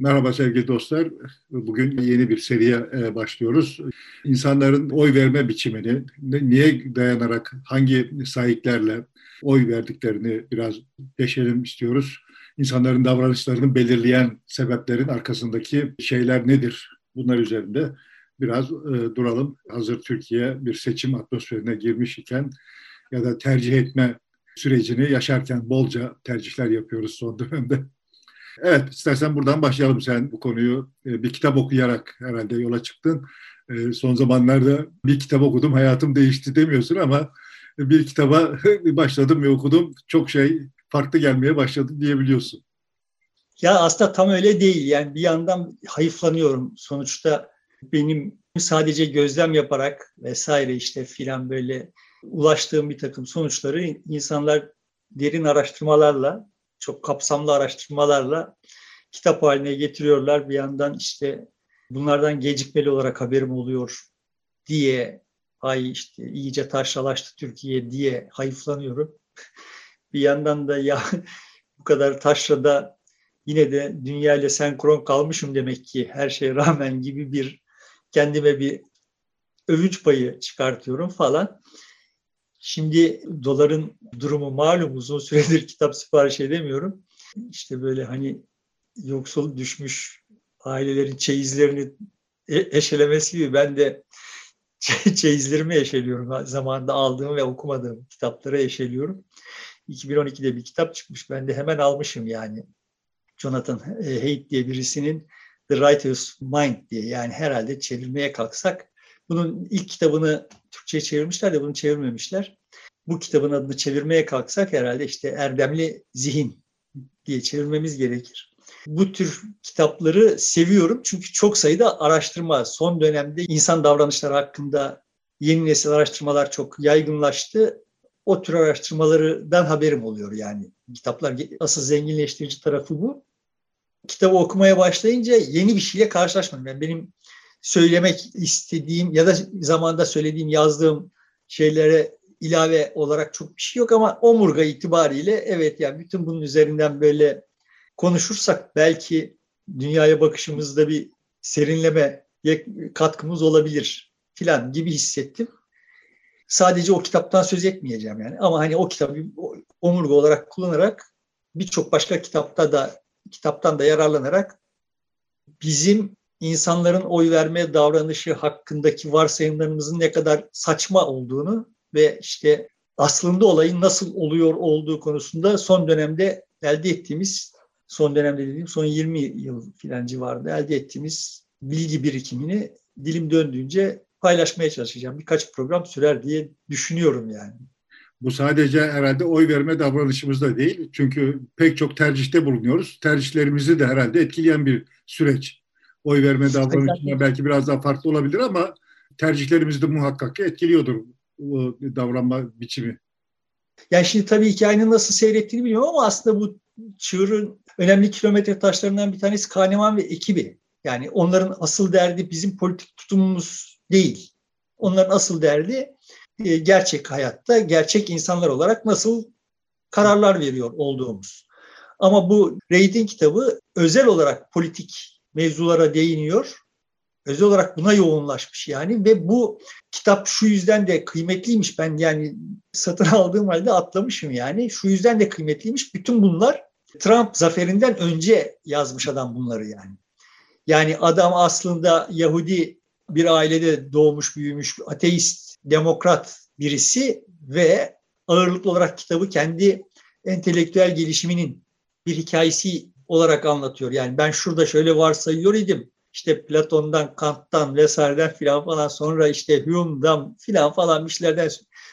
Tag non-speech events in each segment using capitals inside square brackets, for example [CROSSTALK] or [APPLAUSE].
Merhaba sevgili dostlar. Bugün yeni bir seriye e, başlıyoruz. İnsanların oy verme biçimini, niye dayanarak, hangi sahiplerle oy verdiklerini biraz deşelim istiyoruz. İnsanların davranışlarını belirleyen sebeplerin arkasındaki şeyler nedir? Bunlar üzerinde biraz e, duralım. Hazır Türkiye bir seçim atmosferine girmiş iken ya da tercih etme sürecini yaşarken bolca tercihler yapıyoruz son dönemde. Evet, istersen buradan başlayalım. Sen bu konuyu e, bir kitap okuyarak herhalde yola çıktın. E, son zamanlarda bir kitap okudum, hayatım değişti demiyorsun ama bir kitaba [LAUGHS] başladım ve okudum. Çok şey farklı gelmeye başladı diyebiliyorsun. Ya aslında tam öyle değil. Yani bir yandan hayıflanıyorum. Sonuçta benim sadece gözlem yaparak vesaire işte filan böyle ulaştığım bir takım sonuçları insanlar derin araştırmalarla çok kapsamlı araştırmalarla kitap haline getiriyorlar. Bir yandan işte bunlardan gecikmeli olarak haberim oluyor diye ay işte iyice taşralaştı Türkiye diye hayıflanıyorum. [LAUGHS] bir yandan da ya [LAUGHS] bu kadar taşrada yine de dünya ile senkron kalmışım demek ki her şeye rağmen gibi bir kendime bir övünç payı çıkartıyorum falan. Şimdi doların durumu malum uzun süredir kitap sipariş edemiyorum. İşte böyle hani yoksul düşmüş ailelerin çeyizlerini e, eşelemesi gibi ben de [LAUGHS] çeyizlerimi eşeliyorum. Zamanında aldığım ve okumadığım kitapları eşeliyorum. 2012'de bir kitap çıkmış. Ben de hemen almışım yani. Jonathan Haidt diye birisinin The Writer's Mind diye. Yani herhalde çevirmeye kalksak bunun ilk kitabını Türkçe'ye çevirmişler de bunu çevirmemişler. Bu kitabın adını çevirmeye kalksak herhalde işte Erdemli Zihin diye çevirmemiz gerekir. Bu tür kitapları seviyorum çünkü çok sayıda araştırma son dönemde insan davranışları hakkında yeni nesil araştırmalar çok yaygınlaştı. O tür araştırmalardan haberim oluyor yani. Kitaplar asıl zenginleştirici tarafı bu. Kitabı okumaya başlayınca yeni bir şeyle karşılaşmadım. Yani benim söylemek istediğim ya da zamanda söylediğim, yazdığım şeylere ilave olarak çok bir şey yok ama omurga itibariyle evet yani bütün bunun üzerinden böyle konuşursak belki dünyaya bakışımızda bir serinleme katkımız olabilir filan gibi hissettim. Sadece o kitaptan söz etmeyeceğim yani ama hani o kitabı omurga olarak kullanarak birçok başka kitapta da kitaptan da yararlanarak bizim insanların oy verme davranışı hakkındaki varsayımlarımızın ne kadar saçma olduğunu ve işte aslında olayın nasıl oluyor olduğu konusunda son dönemde elde ettiğimiz, son dönemde dediğim son 20 yıl filan civarında elde ettiğimiz bilgi birikimini dilim döndüğünce paylaşmaya çalışacağım. Birkaç program sürer diye düşünüyorum yani. Bu sadece herhalde oy verme davranışımızda değil. Çünkü pek çok tercihte bulunuyoruz. Tercihlerimizi de herhalde etkileyen bir süreç oy verme davranışına belki biraz daha farklı olabilir ama tercihlerimizi de muhakkak etkiliyordur bu davranma biçimi. Yani şimdi tabii hikayenin nasıl seyrettiğini bilmiyorum ama aslında bu çığırın önemli kilometre taşlarından bir tanesi Kahneman ve ekibi. Yani onların asıl derdi bizim politik tutumumuz değil. Onların asıl derdi e, gerçek hayatta, gerçek insanlar olarak nasıl kararlar veriyor olduğumuz. Ama bu Reid'in kitabı özel olarak politik mevzulara değiniyor. Özel olarak buna yoğunlaşmış yani ve bu kitap şu yüzden de kıymetliymiş. Ben yani satın [LAUGHS] aldığım halde atlamışım yani. Şu yüzden de kıymetliymiş. Bütün bunlar Trump zaferinden önce yazmış adam bunları yani. Yani adam aslında Yahudi bir ailede doğmuş büyümüş ateist, demokrat birisi ve ağırlıklı olarak kitabı kendi entelektüel gelişiminin bir hikayesi olarak anlatıyor. Yani ben şurada şöyle varsayıyor idim. İşte Platon'dan, Kant'tan vesaireden filan falan sonra işte Hume'dan filan falan bir şeylerden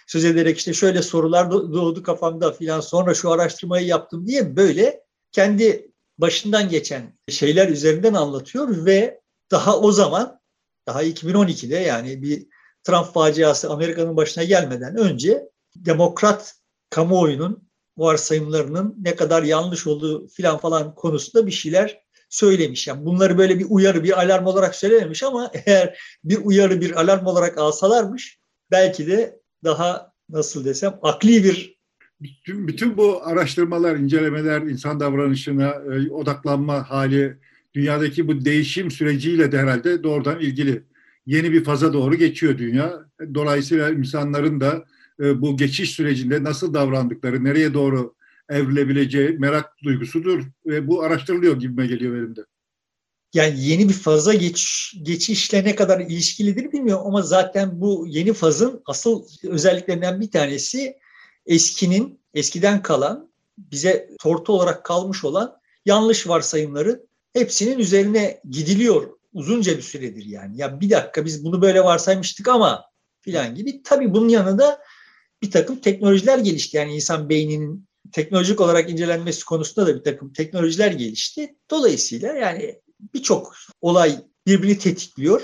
söz ederek işte şöyle sorular doğdu kafamda filan sonra şu araştırmayı yaptım diye böyle kendi başından geçen şeyler üzerinden anlatıyor ve daha o zaman daha 2012'de yani bir Trump faciası Amerika'nın başına gelmeden önce demokrat kamuoyunun varsayımlarının ne kadar yanlış olduğu filan falan konusunda bir şeyler söylemiş. Yani bunları böyle bir uyarı, bir alarm olarak söylememiş ama [LAUGHS] eğer bir uyarı, bir alarm olarak alsalarmış belki de daha nasıl desem akli bir bütün, bütün bu araştırmalar, incelemeler, insan davranışına e, odaklanma hali dünyadaki bu değişim süreciyle de herhalde doğrudan ilgili. Yeni bir faza doğru geçiyor dünya. Dolayısıyla insanların da e, bu geçiş sürecinde nasıl davrandıkları, nereye doğru evrilebileceği merak duygusudur ve bu araştırılıyor gibime geliyor benim de. Yani yeni bir faza geç, geçişle ne kadar ilişkilidir bilmiyorum ama zaten bu yeni fazın asıl özelliklerinden bir tanesi eskinin, eskiden kalan, bize tortu olarak kalmış olan yanlış varsayımları hepsinin üzerine gidiliyor uzunca bir süredir yani. Ya bir dakika biz bunu böyle varsaymıştık ama filan gibi. Tabii bunun yanında bir takım teknolojiler gelişti. Yani insan beyninin teknolojik olarak incelenmesi konusunda da bir takım teknolojiler gelişti. Dolayısıyla yani birçok olay birbirini tetikliyor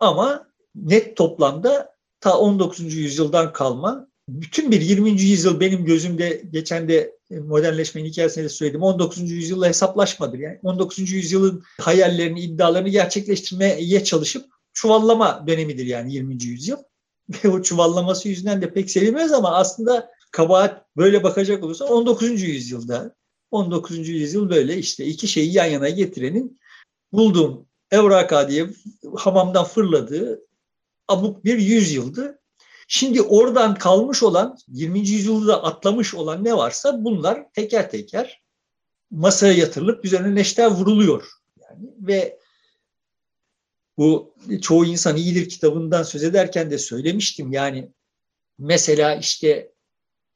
ama net toplamda ta 19. yüzyıldan kalma bütün bir 20. yüzyıl benim gözümde geçen de modernleşmenin hikayesinde de söyledim 19. yüzyılla hesaplaşmadır. Yani 19. yüzyılın hayallerini, iddialarını gerçekleştirmeye çalışıp çuvallama dönemidir yani 20. yüzyıl. Ve [LAUGHS] o çuvallaması yüzünden de pek sevilmez ama aslında kabahat böyle bakacak olursa 19. yüzyılda 19. yüzyıl böyle işte iki şeyi yan yana getirenin bulduğum Evraka diye hamamdan fırladığı abuk bir yüzyıldı. Şimdi oradan kalmış olan 20. yüzyılda atlamış olan ne varsa bunlar teker teker masaya yatırılıp üzerine neşter vuruluyor. Yani ve bu çoğu insan iyidir kitabından söz ederken de söylemiştim. Yani mesela işte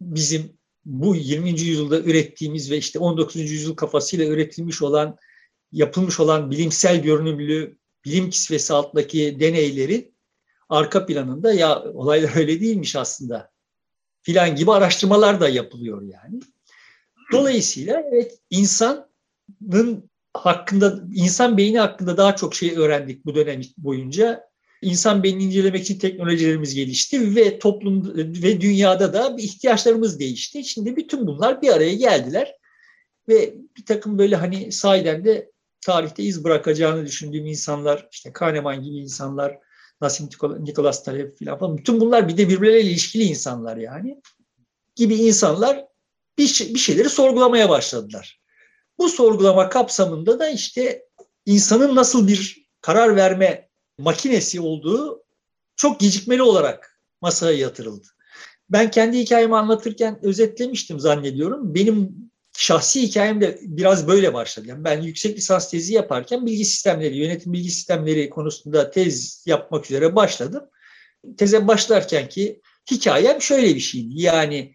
bizim bu 20. yüzyılda ürettiğimiz ve işte 19. yüzyıl kafasıyla üretilmiş olan yapılmış olan bilimsel görünümlü bilim kisvesi altındaki deneyleri arka planında ya olaylar öyle değilmiş aslında filan gibi araştırmalar da yapılıyor yani. Dolayısıyla evet insanın hakkında insan beyni hakkında daha çok şey öğrendik bu dönem boyunca. İnsan beynini incelemek için teknolojilerimiz gelişti ve toplum ve dünyada da bir ihtiyaçlarımız değişti. Şimdi bütün bunlar bir araya geldiler ve bir takım böyle hani sahiden de tarihte iz bırakacağını düşündüğüm insanlar, işte Kahneman gibi insanlar, Nassim Nicholas Taleb falan bütün bunlar bir de birbirleriyle ilişkili insanlar yani gibi insanlar bir, bir şeyleri sorgulamaya başladılar. Bu sorgulama kapsamında da işte insanın nasıl bir karar verme makinesi olduğu çok gecikmeli olarak masaya yatırıldı. Ben kendi hikayemi anlatırken özetlemiştim zannediyorum. Benim şahsi hikayem de biraz böyle başladı. Yani ben yüksek lisans tezi yaparken bilgi sistemleri, yönetim bilgi sistemleri konusunda tez yapmak üzere başladım. Teze başlarken ki hikayem şöyle bir şeydi. Yani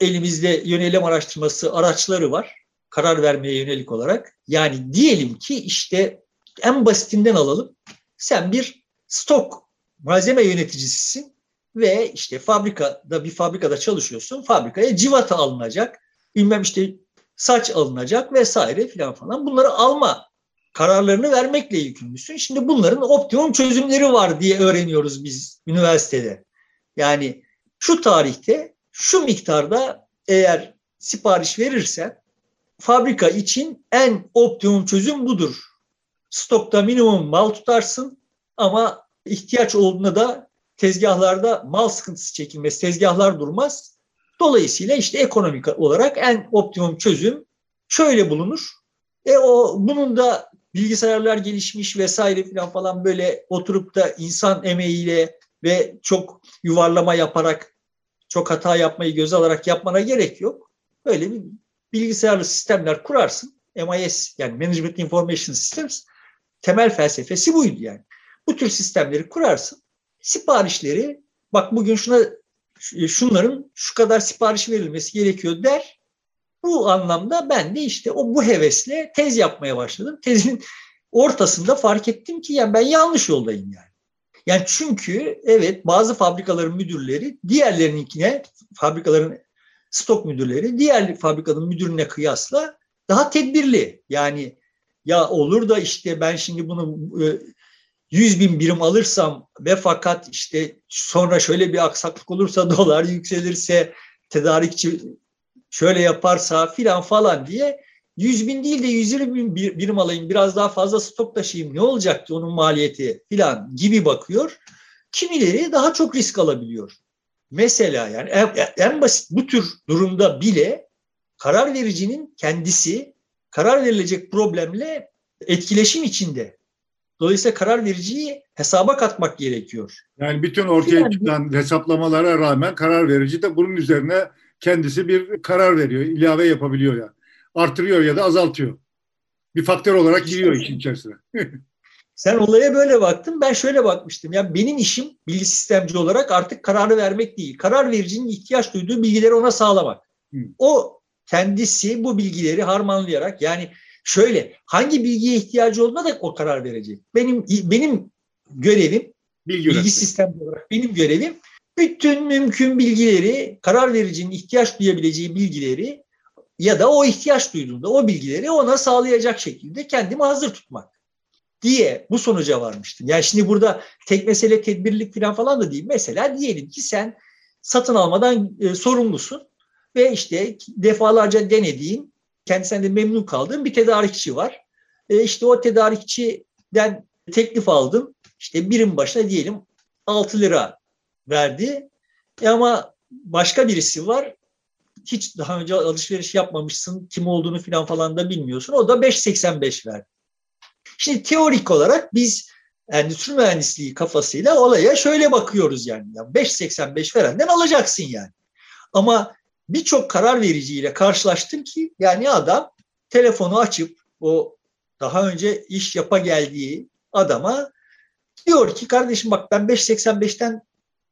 elimizde yönelim araştırması araçları var. Karar vermeye yönelik olarak. Yani diyelim ki işte en basitinden alalım. Sen bir stok malzeme yöneticisisin ve işte fabrikada bir fabrikada çalışıyorsun. Fabrikaya civata alınacak. Bilmem işte saç alınacak vesaire filan falan. Bunları alma kararlarını vermekle yükümlüsün. Şimdi bunların optimum çözümleri var diye öğreniyoruz biz üniversitede. Yani şu tarihte şu miktarda eğer sipariş verirsen fabrika için en optimum çözüm budur. Stokta minimum mal tutarsın ama ihtiyaç olduğunda da tezgahlarda mal sıkıntısı çekilmez, tezgahlar durmaz. Dolayısıyla işte ekonomik olarak en optimum çözüm şöyle bulunur. E o bunun da bilgisayarlar gelişmiş vesaire falan falan böyle oturup da insan emeğiyle ve çok yuvarlama yaparak çok hata yapmayı göz alarak yapmana gerek yok. Böyle bir bilgisayarlı sistemler kurarsın. MIS yani Management Information Systems temel felsefesi buydu yani. Bu tür sistemleri kurarsın. Siparişleri bak bugün şuna e, şunların şu kadar sipariş verilmesi gerekiyor der. Bu anlamda ben de işte o bu hevesle tez yapmaya başladım. Tezin ortasında fark ettim ki yani ben yanlış yoldayım yani. Yani çünkü evet bazı fabrikaların müdürleri diğerlerininkine fabrikaların stok müdürleri diğer fabrikanın müdürüne kıyasla daha tedbirli. Yani ya olur da işte ben şimdi bunu e, 100 bin birim alırsam ve fakat işte sonra şöyle bir aksaklık olursa [LAUGHS] dolar yükselirse tedarikçi şöyle yaparsa filan falan diye 100 bin değil de 120 bin birim alayım biraz daha fazla stok taşıyayım ne olacaktı onun maliyeti filan gibi bakıyor. Kimileri daha çok risk alabiliyor. Mesela yani en, en basit bu tür durumda bile karar vericinin kendisi karar verilecek problemle etkileşim içinde. Dolayısıyla karar vericiyi hesaba katmak gerekiyor. Yani bütün ortaya yani, çıkan hesaplamalara rağmen karar verici de bunun üzerine kendisi bir karar veriyor, ilave yapabiliyor yani. Artırıyor ya da azaltıyor. Bir faktör olarak giriyor işin içerisine. [LAUGHS] Sen olaya böyle baktın, ben şöyle bakmıştım. Ya benim işim bilgi sistemci olarak artık kararı vermek değil. Karar vericinin ihtiyaç duyduğu bilgileri ona sağlamak. Hı. O kendisi bu bilgileri harmanlayarak yani şöyle hangi bilgiye ihtiyacı olduğuna da o karar verecek. Benim benim görevim bilgi, bilgi sistemci olarak benim görevim bütün mümkün bilgileri karar vericinin ihtiyaç duyabileceği bilgileri ya da o ihtiyaç duyduğunda o bilgileri ona sağlayacak şekilde kendimi hazır tutmak diye bu sonuca varmıştım. Yani şimdi burada tek mesele tedbirlik falan falan da değil. Mesela diyelim ki sen satın almadan e, sorumlusun ve işte defalarca denediğin, kendisinden de memnun kaldığın bir tedarikçi var. E işte o tedarikçiden teklif aldım. İşte birim başına diyelim 6 lira verdi. E ama başka birisi var. Hiç daha önce alışveriş yapmamışsın, kim olduğunu falan falan da bilmiyorsun. O da 5.85 verdi. Şimdi teorik olarak biz endüstri mühendisliği kafasıyla olaya şöyle bakıyoruz yani. yani 5.85 verenden alacaksın yani. Ama birçok karar vericiyle karşılaştım ki yani adam telefonu açıp o daha önce iş yapa geldiği adama diyor ki kardeşim bak ben 5.85'ten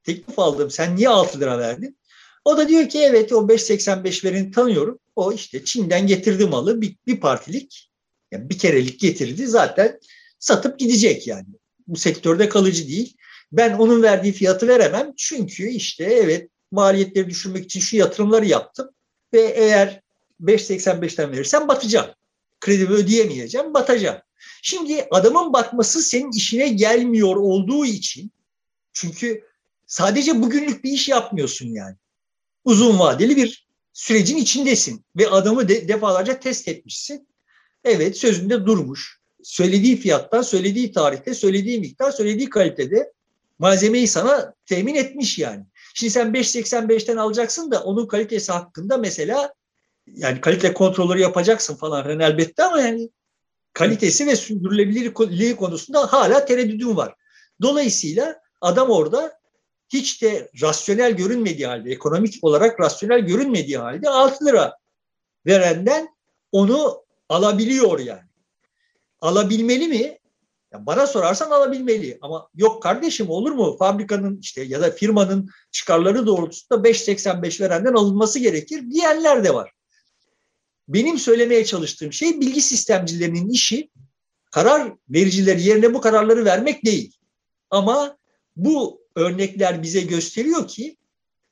teklif aldım sen niye 6 lira verdin? O da diyor ki evet o 5.85 vereni tanıyorum. O işte Çin'den getirdi malı bir, bir partilik yani bir kerelik getirdi zaten satıp gidecek yani. Bu sektörde kalıcı değil. Ben onun verdiği fiyatı veremem çünkü işte evet maliyetleri düşürmek için şu yatırımları yaptım ve eğer 5.85'ten verirsem batacağım. Kredimi ödeyemeyeceğim, batacağım. Şimdi adamın batması senin işine gelmiyor olduğu için çünkü sadece bugünlük bir iş yapmıyorsun yani. Uzun vadeli bir sürecin içindesin ve adamı de, defalarca test etmişsin. Evet sözünde durmuş. Söylediği fiyattan, söylediği tarihte, söylediği miktar, söylediği kalitede malzemeyi sana temin etmiş yani. Şimdi sen 5.85'ten alacaksın da onun kalitesi hakkında mesela yani kalite kontrolleri yapacaksın falan yani elbette ama yani kalitesi ve sürdürülebilirliği konusunda hala tereddüdüm var. Dolayısıyla adam orada hiç de rasyonel görünmediği halde, ekonomik olarak rasyonel görünmediği halde 6 lira verenden onu alabiliyor yani. Alabilmeli mi? Ya bana sorarsan alabilmeli ama yok kardeşim olur mu? Fabrikanın işte ya da firmanın çıkarları doğrultusunda 5.85 verenden alınması gerekir diyenler de var. Benim söylemeye çalıştığım şey bilgi sistemcilerinin işi karar vericileri yerine bu kararları vermek değil. Ama bu örnekler bize gösteriyor ki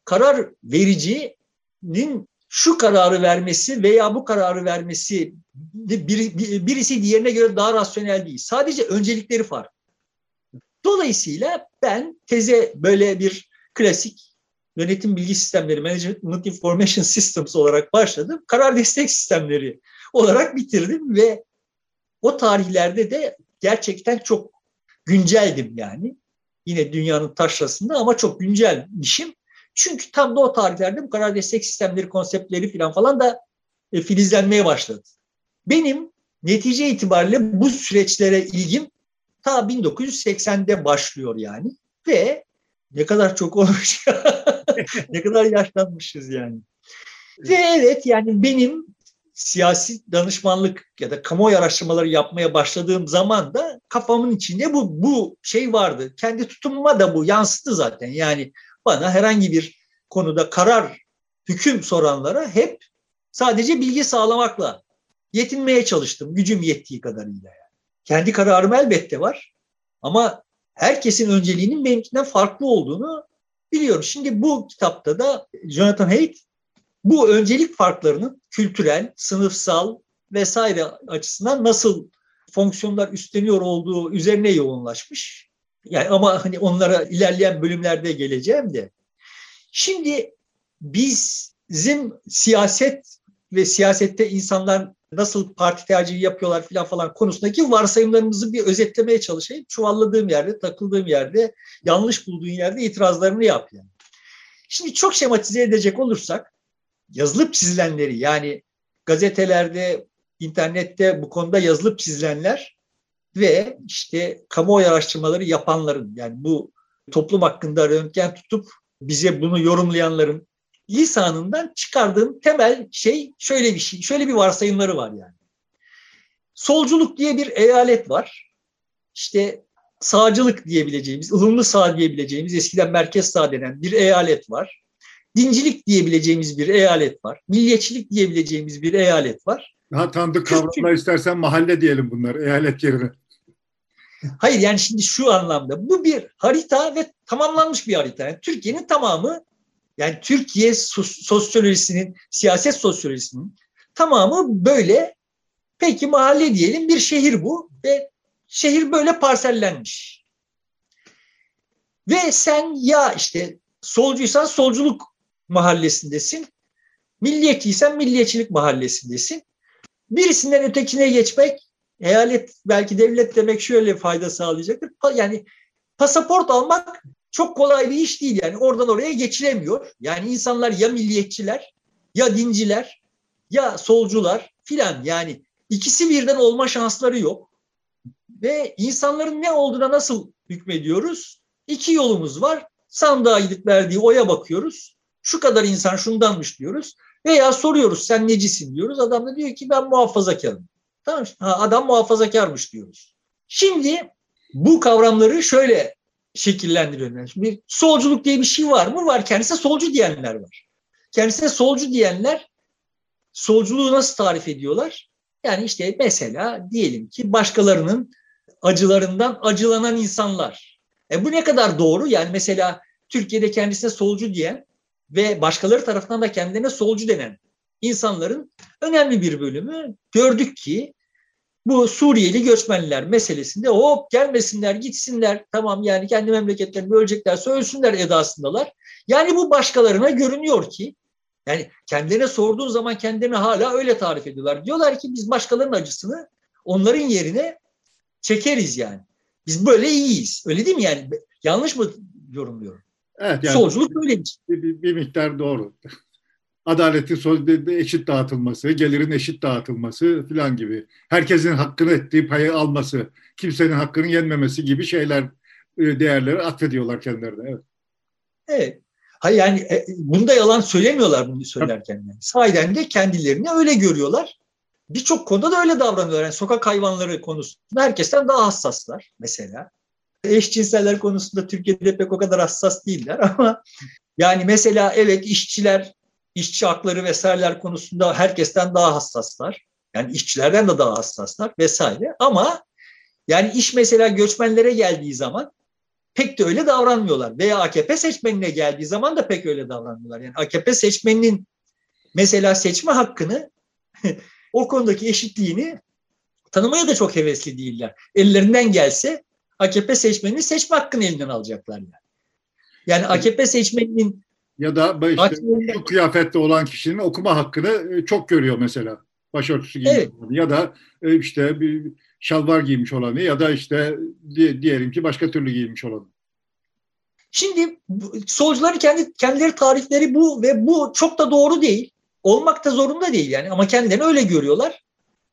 karar vericinin şu kararı vermesi veya bu kararı vermesi bir, birisi diğerine göre daha rasyonel değil. Sadece öncelikleri farklı. Dolayısıyla ben teze böyle bir klasik yönetim bilgi sistemleri, management information systems olarak başladım. Karar destek sistemleri olarak bitirdim ve o tarihlerde de gerçekten çok günceldim yani. Yine dünyanın taşrasında ama çok güncelmişim. Çünkü tam da o tarihlerde bu karar destek sistemleri, konseptleri falan falan da e, filizlenmeye başladı. Benim netice itibariyle bu süreçlere ilgim ta 1980'de başlıyor yani. Ve ne kadar çok olmuş [LAUGHS] ne kadar yaşlanmışız yani. Ve evet yani benim siyasi danışmanlık ya da kamuoyu araştırmaları yapmaya başladığım zaman da kafamın içinde bu bu şey vardı. Kendi tutumuma da bu yansıdı zaten. Yani bana herhangi bir konuda karar, hüküm soranlara hep sadece bilgi sağlamakla yetinmeye çalıştım gücüm yettiği kadarıyla. Yani. Kendi kararım elbette var ama herkesin önceliğinin benimkinden farklı olduğunu biliyorum. Şimdi bu kitapta da Jonathan Haidt bu öncelik farklarının kültürel, sınıfsal vesaire açısından nasıl fonksiyonlar üstleniyor olduğu üzerine yoğunlaşmış. Yani ama hani onlara ilerleyen bölümlerde geleceğim de. Şimdi bizim siyaset ve siyasette insanlar nasıl parti tercihi yapıyorlar filan falan konusundaki varsayımlarımızı bir özetlemeye çalışayım. Çuvalladığım yerde, takıldığım yerde, yanlış bulduğun yerde itirazlarını yap yani. Şimdi çok şematize edecek olursak yazılıp çizilenleri yani gazetelerde internette bu konuda yazılıp çizilenler ve işte kamuoyu araştırmaları yapanların yani bu toplum hakkında röntgen tutup bize bunu yorumlayanların lisanından çıkardığım temel şey şöyle bir şey, şöyle bir varsayımları var yani. Solculuk diye bir eyalet var. İşte sağcılık diyebileceğimiz, ılımlı sağ diyebileceğimiz, eskiden merkez sağ denen bir eyalet var. Dincilik diyebileceğimiz bir eyalet var. Milliyetçilik diyebileceğimiz bir eyalet var. Daha tanıdık kavramlar istersen mahalle diyelim bunlar, eyalet yerine. Hayır yani şimdi şu anlamda bu bir harita ve tamamlanmış bir harita. Yani Türkiye'nin tamamı yani Türkiye sosyolojisinin, siyaset sosyolojisinin tamamı böyle. Peki mahalle diyelim bir şehir bu ve şehir böyle parsellenmiş. Ve sen ya işte solcuysan solculuk mahallesindesin. Milliyetçiysen milliyetçilik mahallesindesin. Birisinden ötekine geçmek eyalet belki devlet demek şöyle fayda sağlayacaktır. Yani pasaport almak çok kolay bir iş değil yani oradan oraya geçilemiyor. Yani insanlar ya milliyetçiler ya dinciler ya solcular filan yani ikisi birden olma şansları yok. Ve insanların ne olduğuna nasıl hükmediyoruz? İki yolumuz var. Sandığa gidip verdiği oya bakıyoruz. Şu kadar insan şundanmış diyoruz. Veya soruyoruz sen necisin diyoruz. Adam da diyor ki ben muhafazakarım. Tamam ha, adam muhafazakarmış diyoruz. Şimdi bu kavramları şöyle şekillendiriyorum. Şimdi bir solculuk diye bir şey var mı? Var. Kendisine solcu diyenler var. Kendisine solcu diyenler solculuğu nasıl tarif ediyorlar? Yani işte mesela diyelim ki başkalarının acılarından acılanan insanlar. E bu ne kadar doğru? Yani mesela Türkiye'de kendisine solcu diyen ve başkaları tarafından da kendine solcu denen insanların önemli bir bölümü gördük ki bu Suriyeli göçmenler meselesinde hop gelmesinler gitsinler tamam yani kendi memleketlerinde öleceklerse ölsünler edasındalar. Yani bu başkalarına görünüyor ki yani kendilerine sorduğun zaman kendilerini hala öyle tarif ediyorlar. Diyorlar ki biz başkalarının acısını onların yerine çekeriz yani. Biz böyle iyiyiz. Öyle değil mi yani? Yanlış mı yorumluyorum? Evet yani Solculuk böyleymiş. Bir, bir, bir miktar doğru adaletin eşit dağıtılması, gelirin eşit dağıtılması falan gibi. Herkesin hakkını ettiği payı alması, kimsenin hakkını yenmemesi gibi şeyler, e, değerleri atfediyorlar kendilerine. Evet. Evet. Hayır yani e, bunda yalan söylemiyorlar bunu söylerken. Yani. Sahiden de kendilerini öyle görüyorlar. Birçok konuda da öyle davranıyorlar. Yani sokak hayvanları konusunda herkesten daha hassaslar mesela. Eşcinseller konusunda Türkiye'de pek o kadar hassas değiller [LAUGHS] ama yani mesela evet işçiler işçi hakları vesaireler konusunda herkesten daha hassaslar. Yani işçilerden de daha hassaslar vesaire. Ama yani iş mesela göçmenlere geldiği zaman pek de öyle davranmıyorlar. Veya AKP seçmenine geldiği zaman da pek öyle davranmıyorlar. Yani AKP seçmeninin mesela seçme hakkını [LAUGHS] o konudaki eşitliğini tanımaya da çok hevesli değiller. Ellerinden gelse AKP seçmeninin seçme hakkını elinden alacaklar yani. Yani AKP seçmeninin ya da işte şu kıyafette olan kişinin okuma hakkını e, çok görüyor mesela. Başörtüsü giymiş evet. ya da e, işte bir şalvar giymiş olanı ya da işte diyelim ki başka türlü giymiş olanı. Şimdi solcuların kendi kendileri tarifleri bu ve bu çok da doğru değil. Olmak da zorunda değil yani ama kendilerini öyle görüyorlar.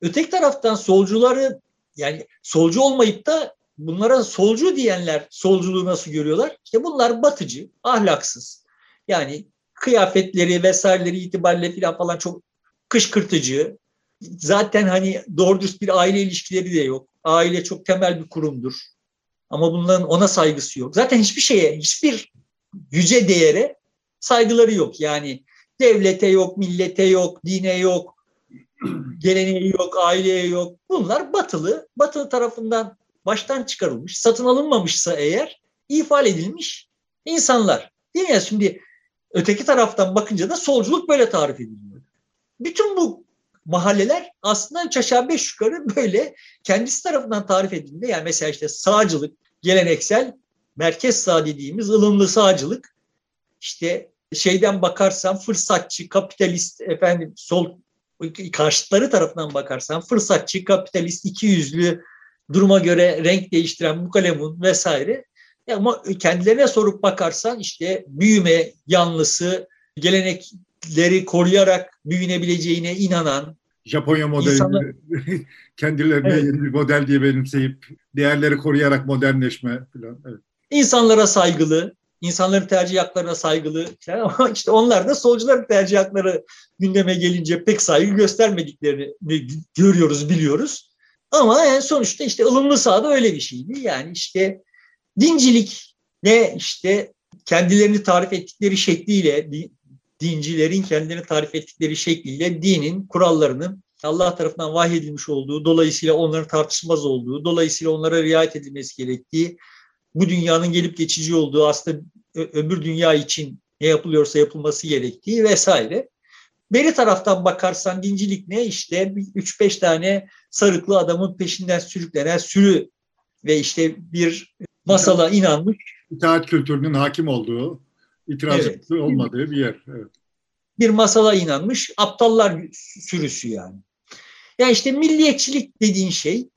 Öteki taraftan solcuları yani solcu olmayıp da bunlara solcu diyenler solculuğu nasıl görüyorlar? İşte bunlar batıcı, ahlaksız, yani kıyafetleri vesaireleri itibariyle falan falan çok kışkırtıcı. Zaten hani doğru dürüst bir aile ilişkileri de yok. Aile çok temel bir kurumdur. Ama bunların ona saygısı yok. Zaten hiçbir şeye, hiçbir yüce değere saygıları yok. Yani devlete yok, millete yok, dine yok, geleneği yok, aileye yok. Bunlar batılı, batılı tarafından baştan çıkarılmış, satın alınmamışsa eğer ifade edilmiş insanlar. Değil mi ya şimdi Öteki taraftan bakınca da solculuk böyle tarif ediliyor. Bütün bu mahalleler aslında üç aşağı beş yukarı böyle kendisi tarafından tarif edildiğinde yani mesela işte sağcılık, geleneksel merkez sağ dediğimiz ılımlı sağcılık işte şeyden bakarsan fırsatçı, kapitalist efendim sol karşıtları tarafından bakarsan fırsatçı, kapitalist, iki yüzlü duruma göre renk değiştiren mukalemun vesaire ama kendilerine sorup bakarsan işte büyüme yanlısı, gelenekleri koruyarak büyünebileceğine inanan, Japonya İnsanlar... [LAUGHS] kendilerine evet. yeni bir model diye benimseyip değerleri koruyarak modernleşme falan. Evet. İnsanlara saygılı, insanların tercih haklarına saygılı [LAUGHS] ama işte onlar da solcuların tercih hakları gündeme gelince pek saygı göstermediklerini görüyoruz, biliyoruz. Ama en sonuçta işte ılımlı sağda öyle bir şeydi. Yani işte dincilik ne işte kendilerini tarif ettikleri şekliyle dincilerin kendilerini tarif ettikleri şekliyle dinin kurallarının Allah tarafından vahyedilmiş olduğu, dolayısıyla onların tartışmaz olduğu, dolayısıyla onlara riayet edilmesi gerektiği, bu dünyanın gelip geçici olduğu, aslında öbür dünya için ne yapılıyorsa yapılması gerektiği vesaire. Beri taraftan bakarsan dincilik ne? İşte 3-5 tane sarıklı adamın peşinden sürüklenen sürü ve işte bir masala inanmış. İtaat kültürünün hakim olduğu, itiraz evet. olmadığı bir yer. Evet. Bir masala inanmış aptallar sürüsü yani. Yani işte milliyetçilik dediğin şey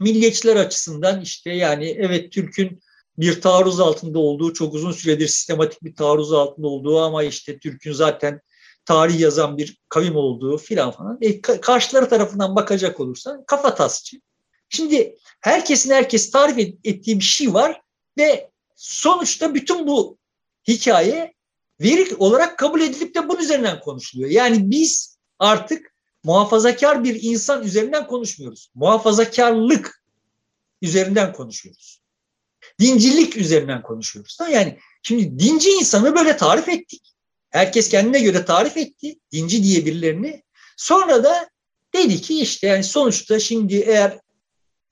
milliyetçiler açısından işte yani evet Türk'ün bir taarruz altında olduğu, çok uzun süredir sistematik bir taarruz altında olduğu ama işte Türk'ün zaten tarih yazan bir kavim olduğu filan falan. E, karşıları tarafından bakacak olursan kafa tasçı. Şimdi herkesin herkes tarif ettiği bir şey var ve sonuçta bütün bu hikaye veri olarak kabul edilip de bunun üzerinden konuşuluyor. Yani biz artık muhafazakar bir insan üzerinden konuşmuyoruz. Muhafazakarlık üzerinden konuşuyoruz. Dincilik üzerinden konuşuyoruz. Yani şimdi dinci insanı böyle tarif ettik. Herkes kendine göre tarif etti dinci diye birilerini. Sonra da dedi ki işte yani sonuçta şimdi eğer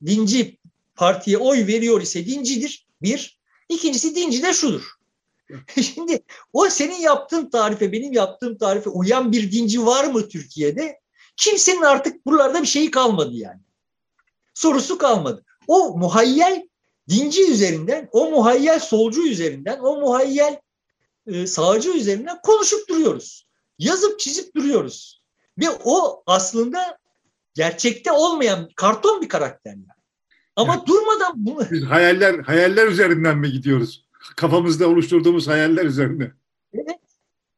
dinci partiye oy veriyor ise dincidir. Bir. İkincisi dinci de şudur. [LAUGHS] Şimdi o senin yaptığın tarife, benim yaptığım tarife uyan bir dinci var mı Türkiye'de? Kimsenin artık buralarda bir şeyi kalmadı yani. Sorusu kalmadı. O muhayyel dinci üzerinden, o muhayyel solcu üzerinden, o muhayyel e, sağcı üzerinden konuşup duruyoruz. Yazıp çizip duruyoruz. Ve o aslında gerçekte olmayan karton bir karakter yani. Ama yani, durmadan bunu... Biz hayaller, hayaller üzerinden mi gidiyoruz? Kafamızda oluşturduğumuz hayaller üzerine. Evet.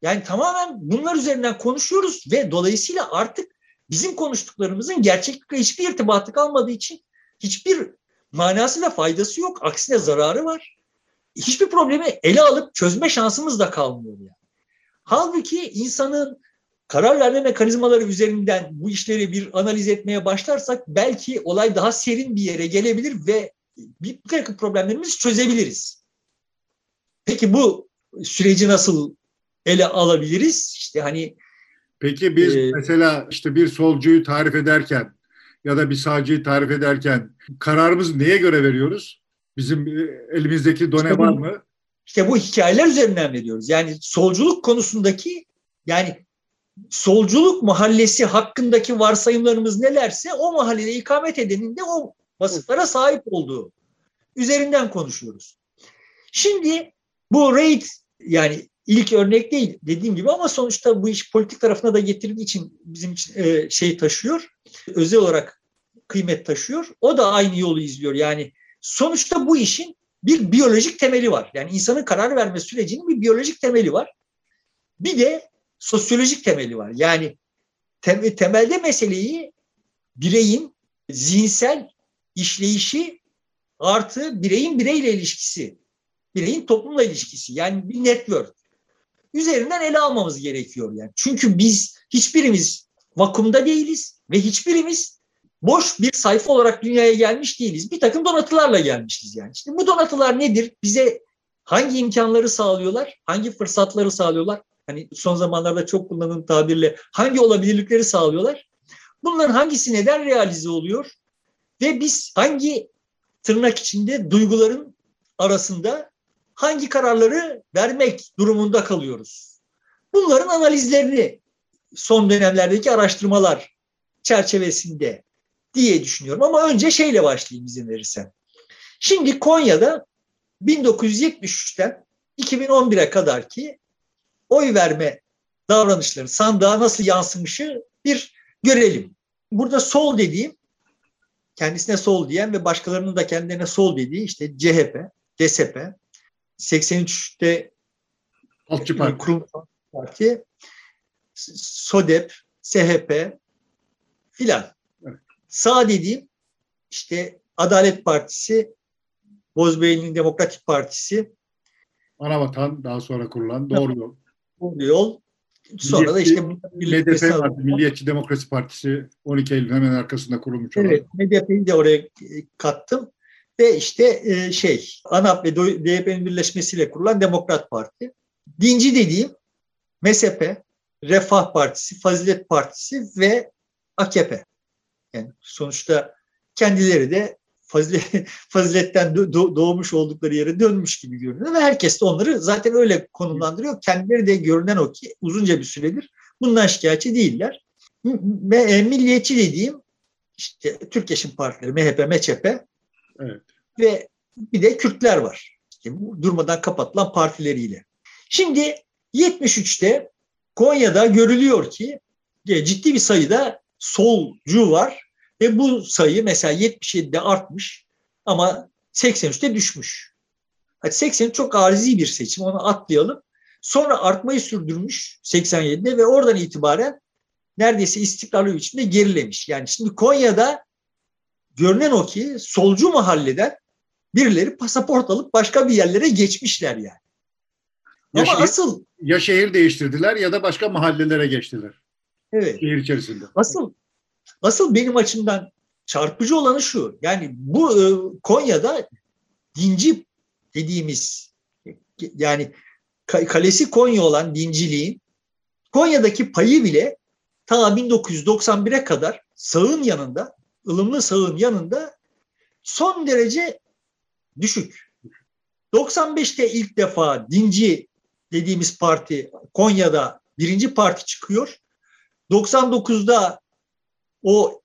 Yani tamamen bunlar üzerinden konuşuyoruz ve dolayısıyla artık bizim konuştuklarımızın gerçeklikle hiçbir irtibatı kalmadığı için hiçbir manası ve faydası yok. Aksine zararı var. Hiçbir problemi ele alıp çözme şansımız da kalmıyor yani. Halbuki insanın karar verme mekanizmaları üzerinden bu işleri bir analiz etmeye başlarsak belki olay daha serin bir yere gelebilir ve bir takım problemlerimizi çözebiliriz. Peki bu süreci nasıl ele alabiliriz? İşte hani Peki biz ee, mesela işte bir solcuyu tarif ederken ya da bir sağcıyı tarif ederken kararımızı neye göre veriyoruz? Bizim e, elimizdeki done işte var mı? İşte bu hikayeler üzerinden veriyoruz. Yani solculuk konusundaki yani solculuk mahallesi hakkındaki varsayımlarımız nelerse o mahallede ikamet edenin de o vasıflara sahip olduğu üzerinden konuşuyoruz. Şimdi bu raid yani ilk örnek değil dediğim gibi ama sonuçta bu iş politik tarafına da getirdiği için bizim için e, şey taşıyor. Özel olarak kıymet taşıyor. O da aynı yolu izliyor. Yani sonuçta bu işin bir biyolojik temeli var. Yani insanın karar verme sürecinin bir biyolojik temeli var. Bir de sosyolojik temeli var. Yani tem temelde meseleyi bireyin zihinsel işleyişi artı bireyin bireyle ilişkisi, bireyin toplumla ilişkisi yani bir network üzerinden ele almamız gerekiyor yani. Çünkü biz hiçbirimiz vakumda değiliz ve hiçbirimiz boş bir sayfa olarak dünyaya gelmiş değiliz. Bir takım donatılarla gelmişiz yani. Şimdi bu donatılar nedir? Bize hangi imkanları sağlıyorlar? Hangi fırsatları sağlıyorlar? Hani son zamanlarda çok kullanılan tabirle hangi olabilirlikleri sağlıyorlar? Bunların hangisi neden realize oluyor? Ve biz hangi tırnak içinde duyguların arasında hangi kararları vermek durumunda kalıyoruz? Bunların analizlerini son dönemlerdeki araştırmalar çerçevesinde diye düşünüyorum. Ama önce şeyle başlayayım izin verirsen. Şimdi Konya'da 1973'ten 2011'e kadar ki oy verme davranışları sandığa nasıl yansımışı bir görelim. Burada sol dediğim kendisine sol diyen ve başkalarının da kendilerine sol dediği işte CHP, DSP, 83'te Halkçı Parti. Kurum Parti, SODEP, SHP, filan. Evet. Sağ dediğim işte Adalet Partisi, Bozbeyli'nin Demokratik Partisi. Anavatan daha sonra kurulan Doğru Yol. Doğru Yol. Sonra Milliyetçi, da işte MDP Parti, Milliyetçi Demokrasi Partisi 12 Eylül hemen arkasında kurulmuş olan. Evet, MDP'yi de oraya kattım. Ve işte e, şey, ANAP ve DYP'nin birleşmesiyle kurulan Demokrat Parti. Dinci dediğim MSP, Refah Partisi, Fazilet Partisi ve AKP. Yani sonuçta kendileri de fazilet, [LAUGHS] faziletten doğmuş oldukları yere dönmüş gibi görünüyor ve herkes de onları zaten öyle konumlandırıyor. Kendileri de görünen o ki uzunca bir süredir bundan şikayetçi değiller. Ve milliyetçi dediğim işte Türk Yaşam Partileri, MHP, MÇP evet. ve bir de Kürtler var. İşte durmadan kapatılan partileriyle. Şimdi 73'te Konya'da görülüyor ki e, ciddi bir sayıda solcu var ve bu sayı mesela 77'de artmış ama 83'te düşmüş. Hadi 80 çok arzi bir seçim onu atlayalım. Sonra artmayı sürdürmüş 87'de ve oradan itibaren neredeyse istikrarlı bir biçimde gerilemiş. Yani şimdi Konya'da görünen o ki solcu mahalleden birileri pasaport alıp başka bir yerlere geçmişler yani. Ya Ama şehir, asıl ya şehir değiştirdiler ya da başka mahallelere geçtiler. Evet. Şehir içerisinde. Asıl asıl benim açımdan çarpıcı olanı şu. Yani bu e, Konya'da dinci dediğimiz yani kalesi Konya olan dinciliğin Konya'daki payı bile ta 1991'e kadar sağın yanında, ılımlı sağın yanında son derece düşük. 95'te ilk defa dinci dediğimiz parti Konya'da birinci parti çıkıyor. 99'da o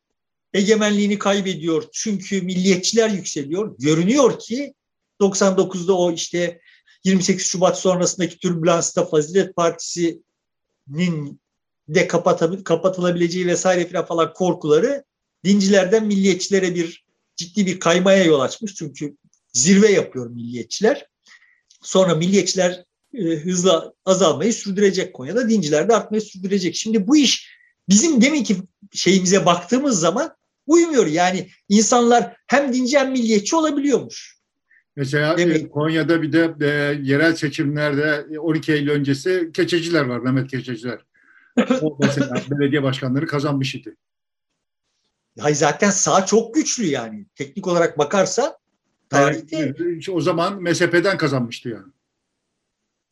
egemenliğini kaybediyor çünkü milliyetçiler yükseliyor. Görünüyor ki 99'da o işte 28 Şubat sonrasındaki türbülansta Fazilet Partisi'nin de kapatılabileceği vesaire falan korkuları dincilerden milliyetçilere bir ciddi bir kaymaya yol açmış. Çünkü zirve yapıyor milliyetçiler. Sonra milliyetçiler e, hızla azalmayı sürdürecek Konya'da. Dinciler de artmayı sürdürecek. Şimdi bu iş bizim deminki şeyimize baktığımız zaman uymuyor. Yani insanlar hem dinci hem milliyetçi olabiliyormuş. Mesela Demek. Konya'da bir de e, yerel seçimlerde 12 Eylül öncesi keçeciler var, Mehmet Keçeciler. [LAUGHS] O mesela belediye başkanları kazanmış idi. Hay zaten sağ çok güçlü yani. Teknik olarak bakarsa tarihte. O zaman MSP'den kazanmıştı yani.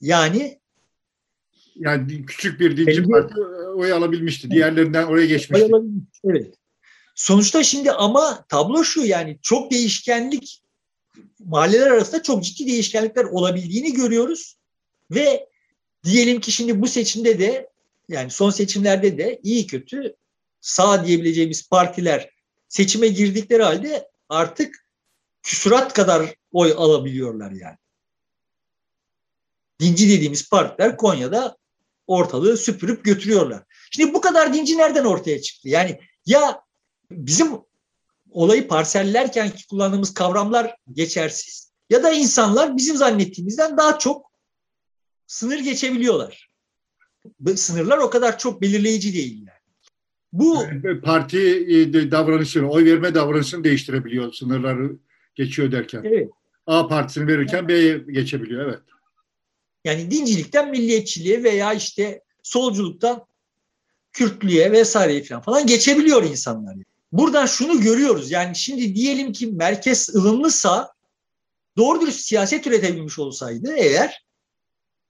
Yani yani küçük bir dinci parti oy alabilmişti. Diğerlerinden oraya geçmişti. Evet. Sonuçta şimdi ama tablo şu yani çok değişkenlik mahalleler arasında çok ciddi değişkenlikler olabildiğini görüyoruz. Ve diyelim ki şimdi bu seçimde de yani son seçimlerde de iyi kötü sağ diyebileceğimiz partiler seçime girdikleri halde artık küsurat kadar oy alabiliyorlar yani. Dinci dediğimiz partiler Konya'da ortalığı süpürüp götürüyorlar. Şimdi bu kadar dinci nereden ortaya çıktı? Yani ya bizim olayı parsellerken kullandığımız kavramlar geçersiz ya da insanlar bizim zannettiğimizden daha çok sınır geçebiliyorlar. Sınırlar o kadar çok belirleyici değil yani. Bu parti e, davranışını, oy verme davranışını değiştirebiliyor sınırları geçiyor derken. Evet. A partisini verirken B'ye geçebiliyor evet. Yani dincilikten milliyetçiliğe veya işte solculuktan Kürtlüğe vesaire falan falan geçebiliyor insanlar. Buradan şunu görüyoruz. Yani şimdi diyelim ki merkez ılımlısa doğru dürüst siyaset üretebilmiş olsaydı eğer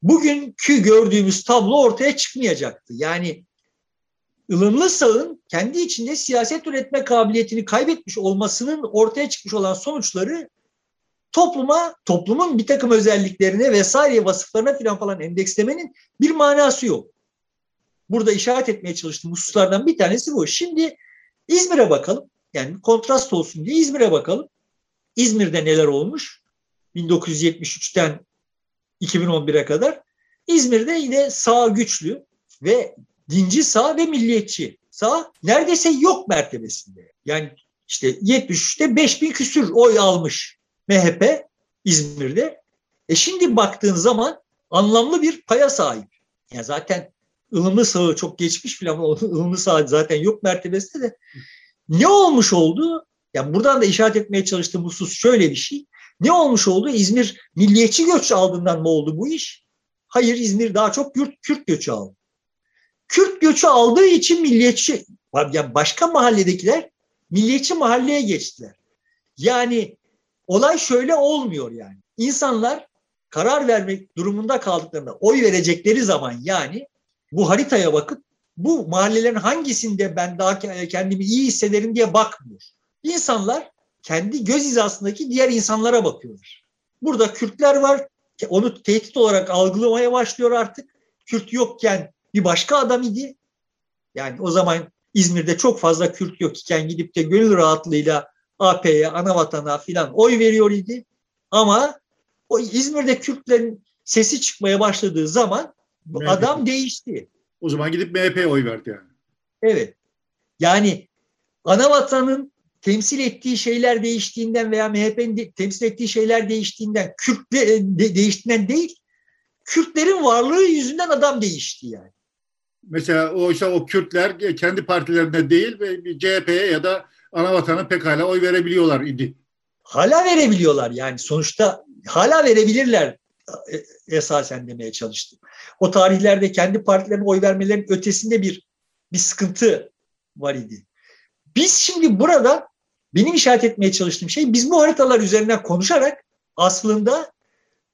bugünkü gördüğümüz tablo ortaya çıkmayacaktı. Yani ılımlı sağın kendi içinde siyaset üretme kabiliyetini kaybetmiş olmasının ortaya çıkmış olan sonuçları topluma, toplumun bir takım özelliklerine vesaire vasıflarına filan falan endekslemenin bir manası yok. Burada işaret etmeye çalıştığım hususlardan bir tanesi bu. Şimdi İzmir'e bakalım. Yani kontrast olsun diye İzmir'e bakalım. İzmir'de neler olmuş? 1973'ten 2011'e kadar. İzmir'de yine sağ güçlü ve dinci sağ ve milliyetçi sağ neredeyse yok mertebesinde. Yani işte 73'te 5000 küsür oy almış MHP İzmir'de. E şimdi baktığın zaman anlamlı bir paya sahip. Ya zaten ılımlı sağı çok geçmiş filan [LAUGHS] ılımlı sağ zaten yok mertebesinde de ne olmuş oldu? Yani buradan da işaret etmeye çalıştığım husus şöyle bir şey. Ne olmuş oldu? İzmir milliyetçi göç aldığından mı oldu bu iş? Hayır İzmir daha çok Kürt, Kürt göçü aldı. Kürt göçü aldığı için milliyetçi, yani başka mahalledekiler milliyetçi mahalleye geçtiler. Yani olay şöyle olmuyor yani. İnsanlar karar vermek durumunda kaldıklarında oy verecekleri zaman yani bu haritaya bakıp bu mahallelerin hangisinde ben daha kendimi iyi hissederim diye bakmıyor. İnsanlar kendi göz hizasındaki diğer insanlara bakıyorlar. Burada Kürtler var. Onu tehdit olarak algılamaya başlıyor artık. Kürt yokken bir başka adam idi. Yani o zaman İzmir'de çok fazla Kürt yok iken gidip de gönül rahatlığıyla AP'ye, Anavatan'a filan oy veriyor idi. Ama o İzmir'de Kürtlerin sesi çıkmaya başladığı zaman bu MHP. adam değişti. O zaman gidip MHP oy verdi yani. Evet. Yani Anavatan'ın temsil ettiği şeyler değiştiğinden veya MHP'nin de, temsil ettiği şeyler değiştiğinden, Kürtle, de, değiştiğinden değil, Kürtlerin varlığı yüzünden adam değişti yani. Mesela oysa o Kürtler kendi partilerinde değil ve CHP'ye ya da Anavatan'a pekala oy verebiliyorlar idi. Hala verebiliyorlar yani sonuçta hala verebilirler e, esasen demeye çalıştım. O tarihlerde kendi partilerine oy vermelerinin ötesinde bir bir sıkıntı var idi. Biz şimdi burada benim işaret etmeye çalıştığım şey biz bu haritalar üzerinden konuşarak aslında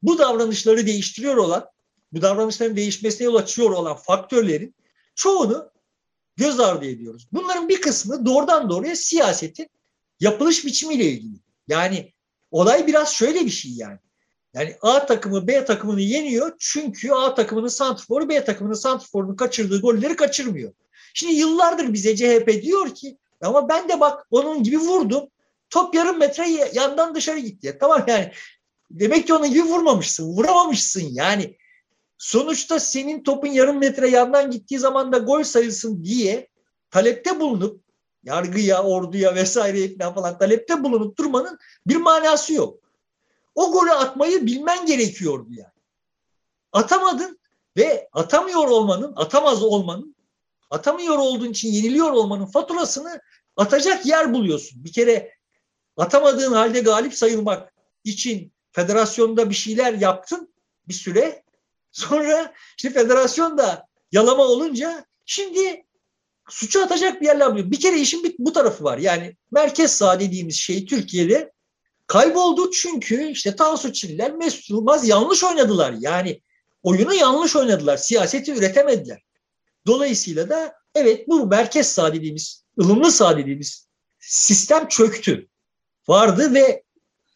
bu davranışları değiştiriyor olan, bu davranışların değişmesine yol açıyor olan faktörlerin çoğunu göz ardı ediyoruz. Bunların bir kısmı doğrudan doğruya siyasetin yapılış biçimiyle ilgili. Yani olay biraz şöyle bir şey yani. Yani A takımı B takımını yeniyor çünkü A takımının santrforu B takımının santrforunun kaçırdığı golleri kaçırmıyor. Şimdi yıllardır bize CHP diyor ki ama ben de bak onun gibi vurdum. Top yarım metre yandan dışarı gitti. Tamam yani demek ki onun gibi vurmamışsın, vuramamışsın yani. Sonuçta senin topun yarım metre yandan gittiği zaman da gol sayılsın diye talepte bulunup yargıya, orduya vesaire falan talepte bulunup durmanın bir manası yok. O golü atmayı bilmen gerekiyordu yani. Atamadın ve atamıyor olmanın, atamaz olmanın, atamıyor olduğun için yeniliyor olmanın faturasını atacak yer buluyorsun. Bir kere atamadığın halde galip sayılmak için federasyonda bir şeyler yaptın bir süre. Sonra işte federasyon da yalama olunca şimdi suçu atacak bir yerler buluyor. Bir kere işin bir, bu tarafı var. Yani merkez sağ dediğimiz şey Türkiye'de kayboldu çünkü işte Tansu Çiller, Mesut Yılmaz yanlış oynadılar. Yani oyunu yanlış oynadılar. Siyaseti üretemediler. Dolayısıyla da evet bu merkez sağ dediğimiz, ılımlı sağ dediğimiz sistem çöktü. Vardı ve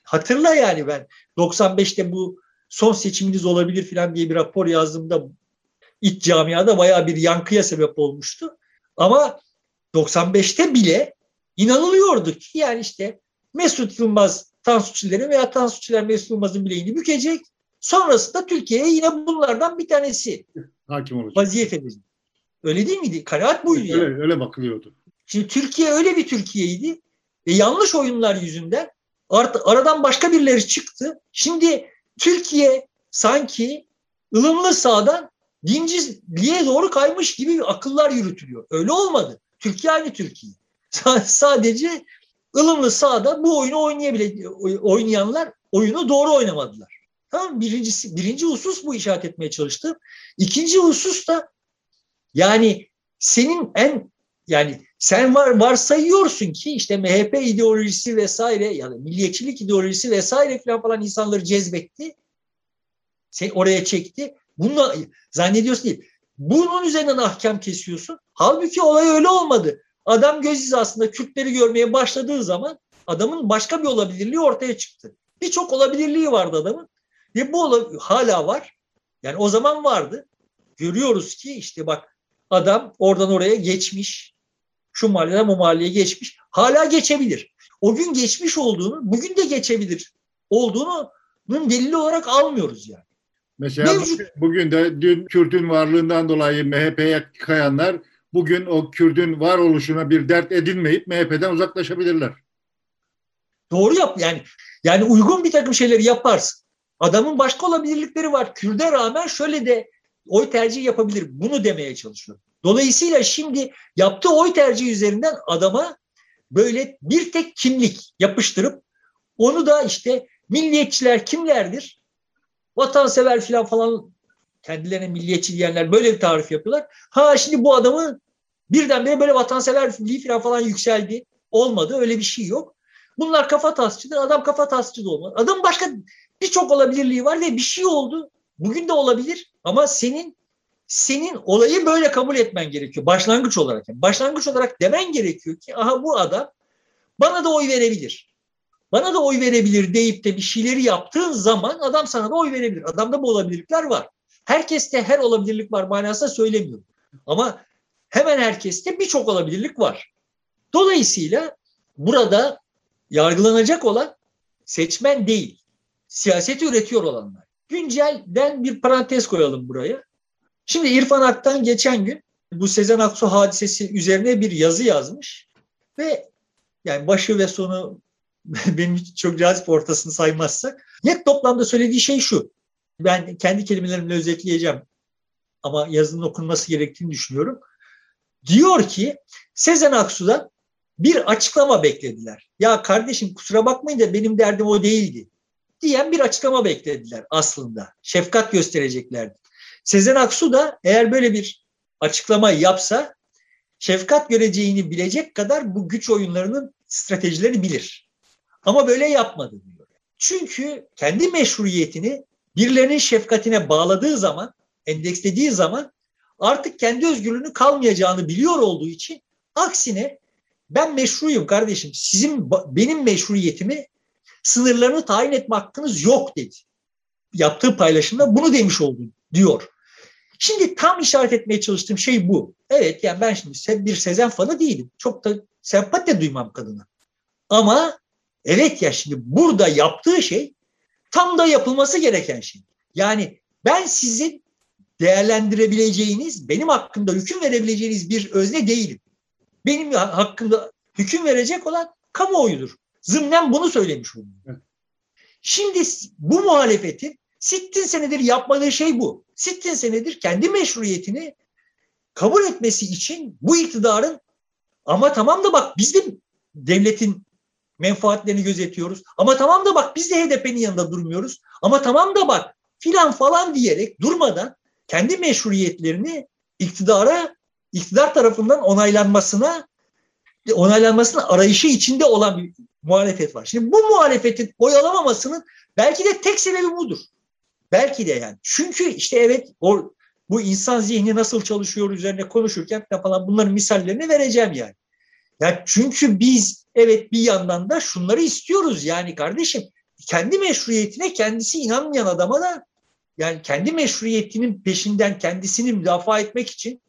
hatırla yani ben 95'te bu son seçiminiz olabilir falan diye bir rapor yazdığımda iç camiada bayağı bir yankıya sebep olmuştu. Ama 95'te bile inanılıyordu ki yani işte Mesut Yılmaz Tansu Çiller'in veya Tansu Çiller Mesut Yılmaz'ın bileğini bükecek. Sonrasında Türkiye'ye yine bunlardan bir tanesi hakim olacak. Vaziyet edecek. Öyle değil miydi? Kanaat buydu. Öyle, yani. öyle bakılıyordu. Şimdi Türkiye öyle bir Türkiye'ydi. Ve yanlış oyunlar yüzünden art, aradan başka birileri çıktı. Şimdi Türkiye sanki ılımlı sağdan dinciliğe doğru kaymış gibi akıllar yürütülüyor. Öyle olmadı. Türkiye aynı Türkiye. Sadece ılımlı sağda bu oyunu oynayabile oynayanlar oyunu doğru oynamadılar. Tamam birincisi birinci husus bu işaret etmeye çalıştım. İkinci husus da yani senin en yani sen var varsayıyorsun ki işte MHP ideolojisi vesaire yani milliyetçilik ideolojisi vesaire falan insanları cezbetti. Sen oraya çekti. Bunu zannediyorsun değil. Bunun üzerinden ahkam kesiyorsun. Halbuki olay öyle olmadı. Adam göz hizasında Kürtleri görmeye başladığı zaman adamın başka bir olabilirliği ortaya çıktı. Birçok olabilirliği vardı adamın. Ve bu hala var. Yani o zaman vardı. Görüyoruz ki işte bak adam oradan oraya geçmiş. Şu mahalleden bu mahalleye geçmiş. Hala geçebilir. O gün geçmiş olduğunu, bugün de geçebilir olduğunu bunun delili olarak almıyoruz yani. Mesela Mevcut. bugün de dün Kürt'ün varlığından dolayı MHP'ye kayanlar bugün o Kürt'ün varoluşuna bir dert edinmeyip MHP'den uzaklaşabilirler. Doğru yap yani yani uygun bir takım şeyleri yaparsın. Adamın başka olabilirlikleri var. Kürt'e rağmen şöyle de oy tercihi yapabilir. Bunu demeye çalışıyor. Dolayısıyla şimdi yaptığı oy tercihi üzerinden adama böyle bir tek kimlik yapıştırıp onu da işte milliyetçiler kimlerdir? Vatansever falan falan kendilerine milliyetçi diyenler böyle bir tarif yapıyorlar. Ha şimdi bu adamı birdenbire böyle vatanseverliği falan falan yükseldi. Olmadı öyle bir şey yok. Bunlar kafa tasçıdır. Adam kafa tasçı da olmaz. Adam başka birçok olabilirliği var ve bir şey oldu. Bugün de olabilir ama senin senin olayı böyle kabul etmen gerekiyor. Başlangıç olarak. Yani başlangıç olarak demen gerekiyor ki aha bu adam bana da oy verebilir. Bana da oy verebilir deyip de bir şeyleri yaptığın zaman adam sana da oy verebilir. Adamda bu olabilirlikler var. Herkeste her olabilirlik var manasında söylemiyorum. Ama hemen herkeste birçok olabilirlik var. Dolayısıyla burada yargılanacak olan seçmen değil, siyaseti üretiyor olanlar. Güncelden bir parantez koyalım buraya. Şimdi İrfan Ak'tan geçen gün bu Sezen Aksu hadisesi üzerine bir yazı yazmış ve yani başı ve sonu [LAUGHS] benim çok cazip ortasını saymazsak net toplamda söylediği şey şu. Ben kendi kelimelerimle özetleyeceğim ama yazının okunması gerektiğini düşünüyorum. Diyor ki Sezen Aksu'dan bir açıklama beklediler. Ya kardeşim kusura bakmayın da benim derdim o değildi diyen bir açıklama beklediler aslında. Şefkat göstereceklerdi. Sezen Aksu da eğer böyle bir açıklama yapsa şefkat göreceğini bilecek kadar bu güç oyunlarının stratejilerini bilir. Ama böyle yapmadı diyor. Çünkü kendi meşruiyetini birilerinin şefkatine bağladığı zaman, endekslediği zaman artık kendi özgürlüğünü kalmayacağını biliyor olduğu için aksine ben meşruyum kardeşim. Sizin benim meşruiyetimi sınırlarını tayin etme hakkınız yok dedi. Yaptığı paylaşımda bunu demiş oldun diyor. Şimdi tam işaret etmeye çalıştığım şey bu. Evet yani ben şimdi bir Sezen fanı değilim. Çok da sempati de duymam kadına. Ama evet ya şimdi burada yaptığı şey tam da yapılması gereken şey. Yani ben sizin değerlendirebileceğiniz, benim hakkımda hüküm verebileceğiniz bir özne değilim. Benim hakkımda hüküm verecek olan kamuoyudur. Zımnen bunu söylemiş oluyor. Şimdi bu muhalefetin sittin senedir yapmadığı şey bu. Sittin senedir kendi meşruiyetini kabul etmesi için bu iktidarın ama tamam da bak biz de devletin menfaatlerini gözetiyoruz. Ama tamam da bak biz de HDP'nin yanında durmuyoruz. Ama tamam da bak filan falan diyerek durmadan kendi meşruiyetlerini iktidara, iktidar tarafından onaylanmasına onaylanmasının arayışı içinde olan bir muhalefet var. Şimdi bu muhalefetin oy alamamasının belki de tek sebebi budur. Belki de yani. Çünkü işte evet o bu insan zihni nasıl çalışıyor üzerine konuşurken falan bunların misallerini vereceğim yani. Ya çünkü biz evet bir yandan da şunları istiyoruz yani kardeşim kendi meşruiyetine kendisi inanmayan adama da yani kendi meşruiyetinin peşinden kendisini müdafaa etmek için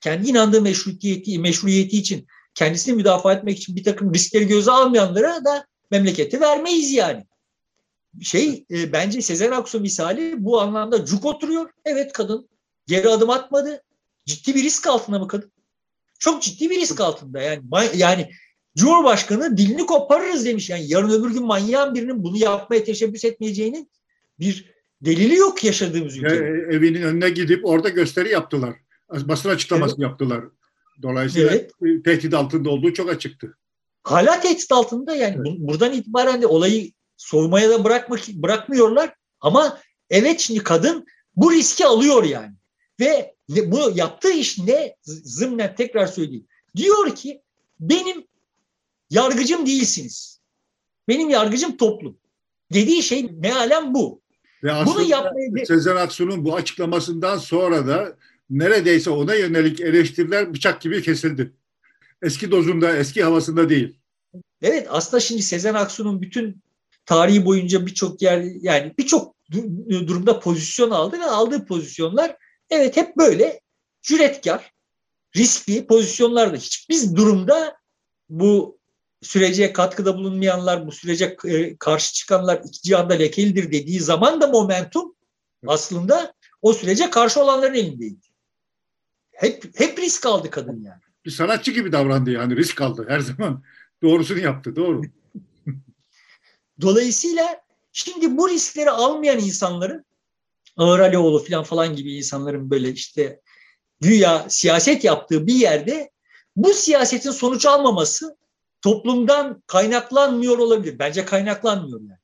kendi inandığı meşruiyeti, meşruiyeti için kendisini müdafaa etmek için bir takım riskleri göze almayanlara da memleketi vermeyiz yani. Şey e, bence Sezen Aksu misali bu anlamda cuk oturuyor. Evet kadın geri adım atmadı. Ciddi bir risk altında mı kadın? Çok ciddi bir risk altında yani. Yani Cumhurbaşkanı dilini koparırız demiş. Yani yarın öbür gün manyağın birinin bunu yapmaya teşebbüs etmeyeceğinin bir delili yok yaşadığımız ülkede. E, evinin önüne gidip orada gösteri yaptılar. Basın açıklaması evet. yaptılar. Dolayısıyla evet. tehdit altında olduğu çok açıktı. Hala tehdit altında yani evet. buradan itibaren de olayı soğumaya da bırakmak bırakmıyorlar ama evet şimdi kadın bu riski alıyor yani. Ve bu yaptığı iş ne? Zımnen tekrar söyleyeyim. Diyor ki benim yargıcım değilsiniz. Benim yargıcım toplum. Dediği şey mealen bu. Ve Bunu yapmaya... Sezen Aksu'nun bu açıklamasından sonra da neredeyse ona yönelik eleştiriler bıçak gibi kesildi. Eski dozunda, eski havasında değil. Evet aslında şimdi Sezen Aksu'nun bütün tarihi boyunca birçok yer yani birçok durumda pozisyon aldı ve aldığı pozisyonlar evet hep böyle cüretkar, riskli pozisyonlarda hiçbir durumda bu sürece katkıda bulunmayanlar, bu sürece e, karşı çıkanlar iki cihanda lekelidir dediği zaman da momentum aslında o sürece karşı olanların elindeydi. Hep hep risk aldı kadın yani. Bir sanatçı gibi davrandı yani risk aldı her zaman. Doğrusunu yaptı doğru. Dolayısıyla şimdi bu riskleri almayan insanların Ağır Alioğlu falan falan gibi insanların böyle işte güya siyaset yaptığı bir yerde bu siyasetin sonuç almaması toplumdan kaynaklanmıyor olabilir. Bence kaynaklanmıyor yani.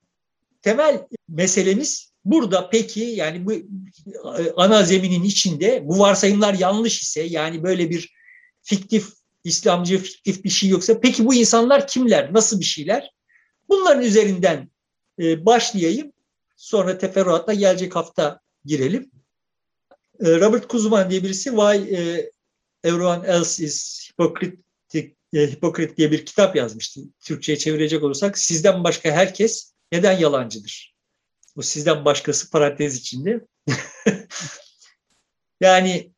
Temel meselemiz burada peki yani bu ana zeminin içinde bu varsayımlar yanlış ise yani böyle bir fiktif İslamcı fiktif bir şey yoksa peki bu insanlar kimler? Nasıl bir şeyler? Bunların üzerinden e, başlayayım. Sonra teferruatla gelecek hafta girelim. E, Robert Kuzman diye birisi Why e, Everyone Else is Hypocritic, Hypocrite diye bir kitap yazmıştı. Türkçe'ye çevirecek olursak sizden başka herkes neden yalancıdır? Bu sizden başkası parantez içinde. [LAUGHS] yani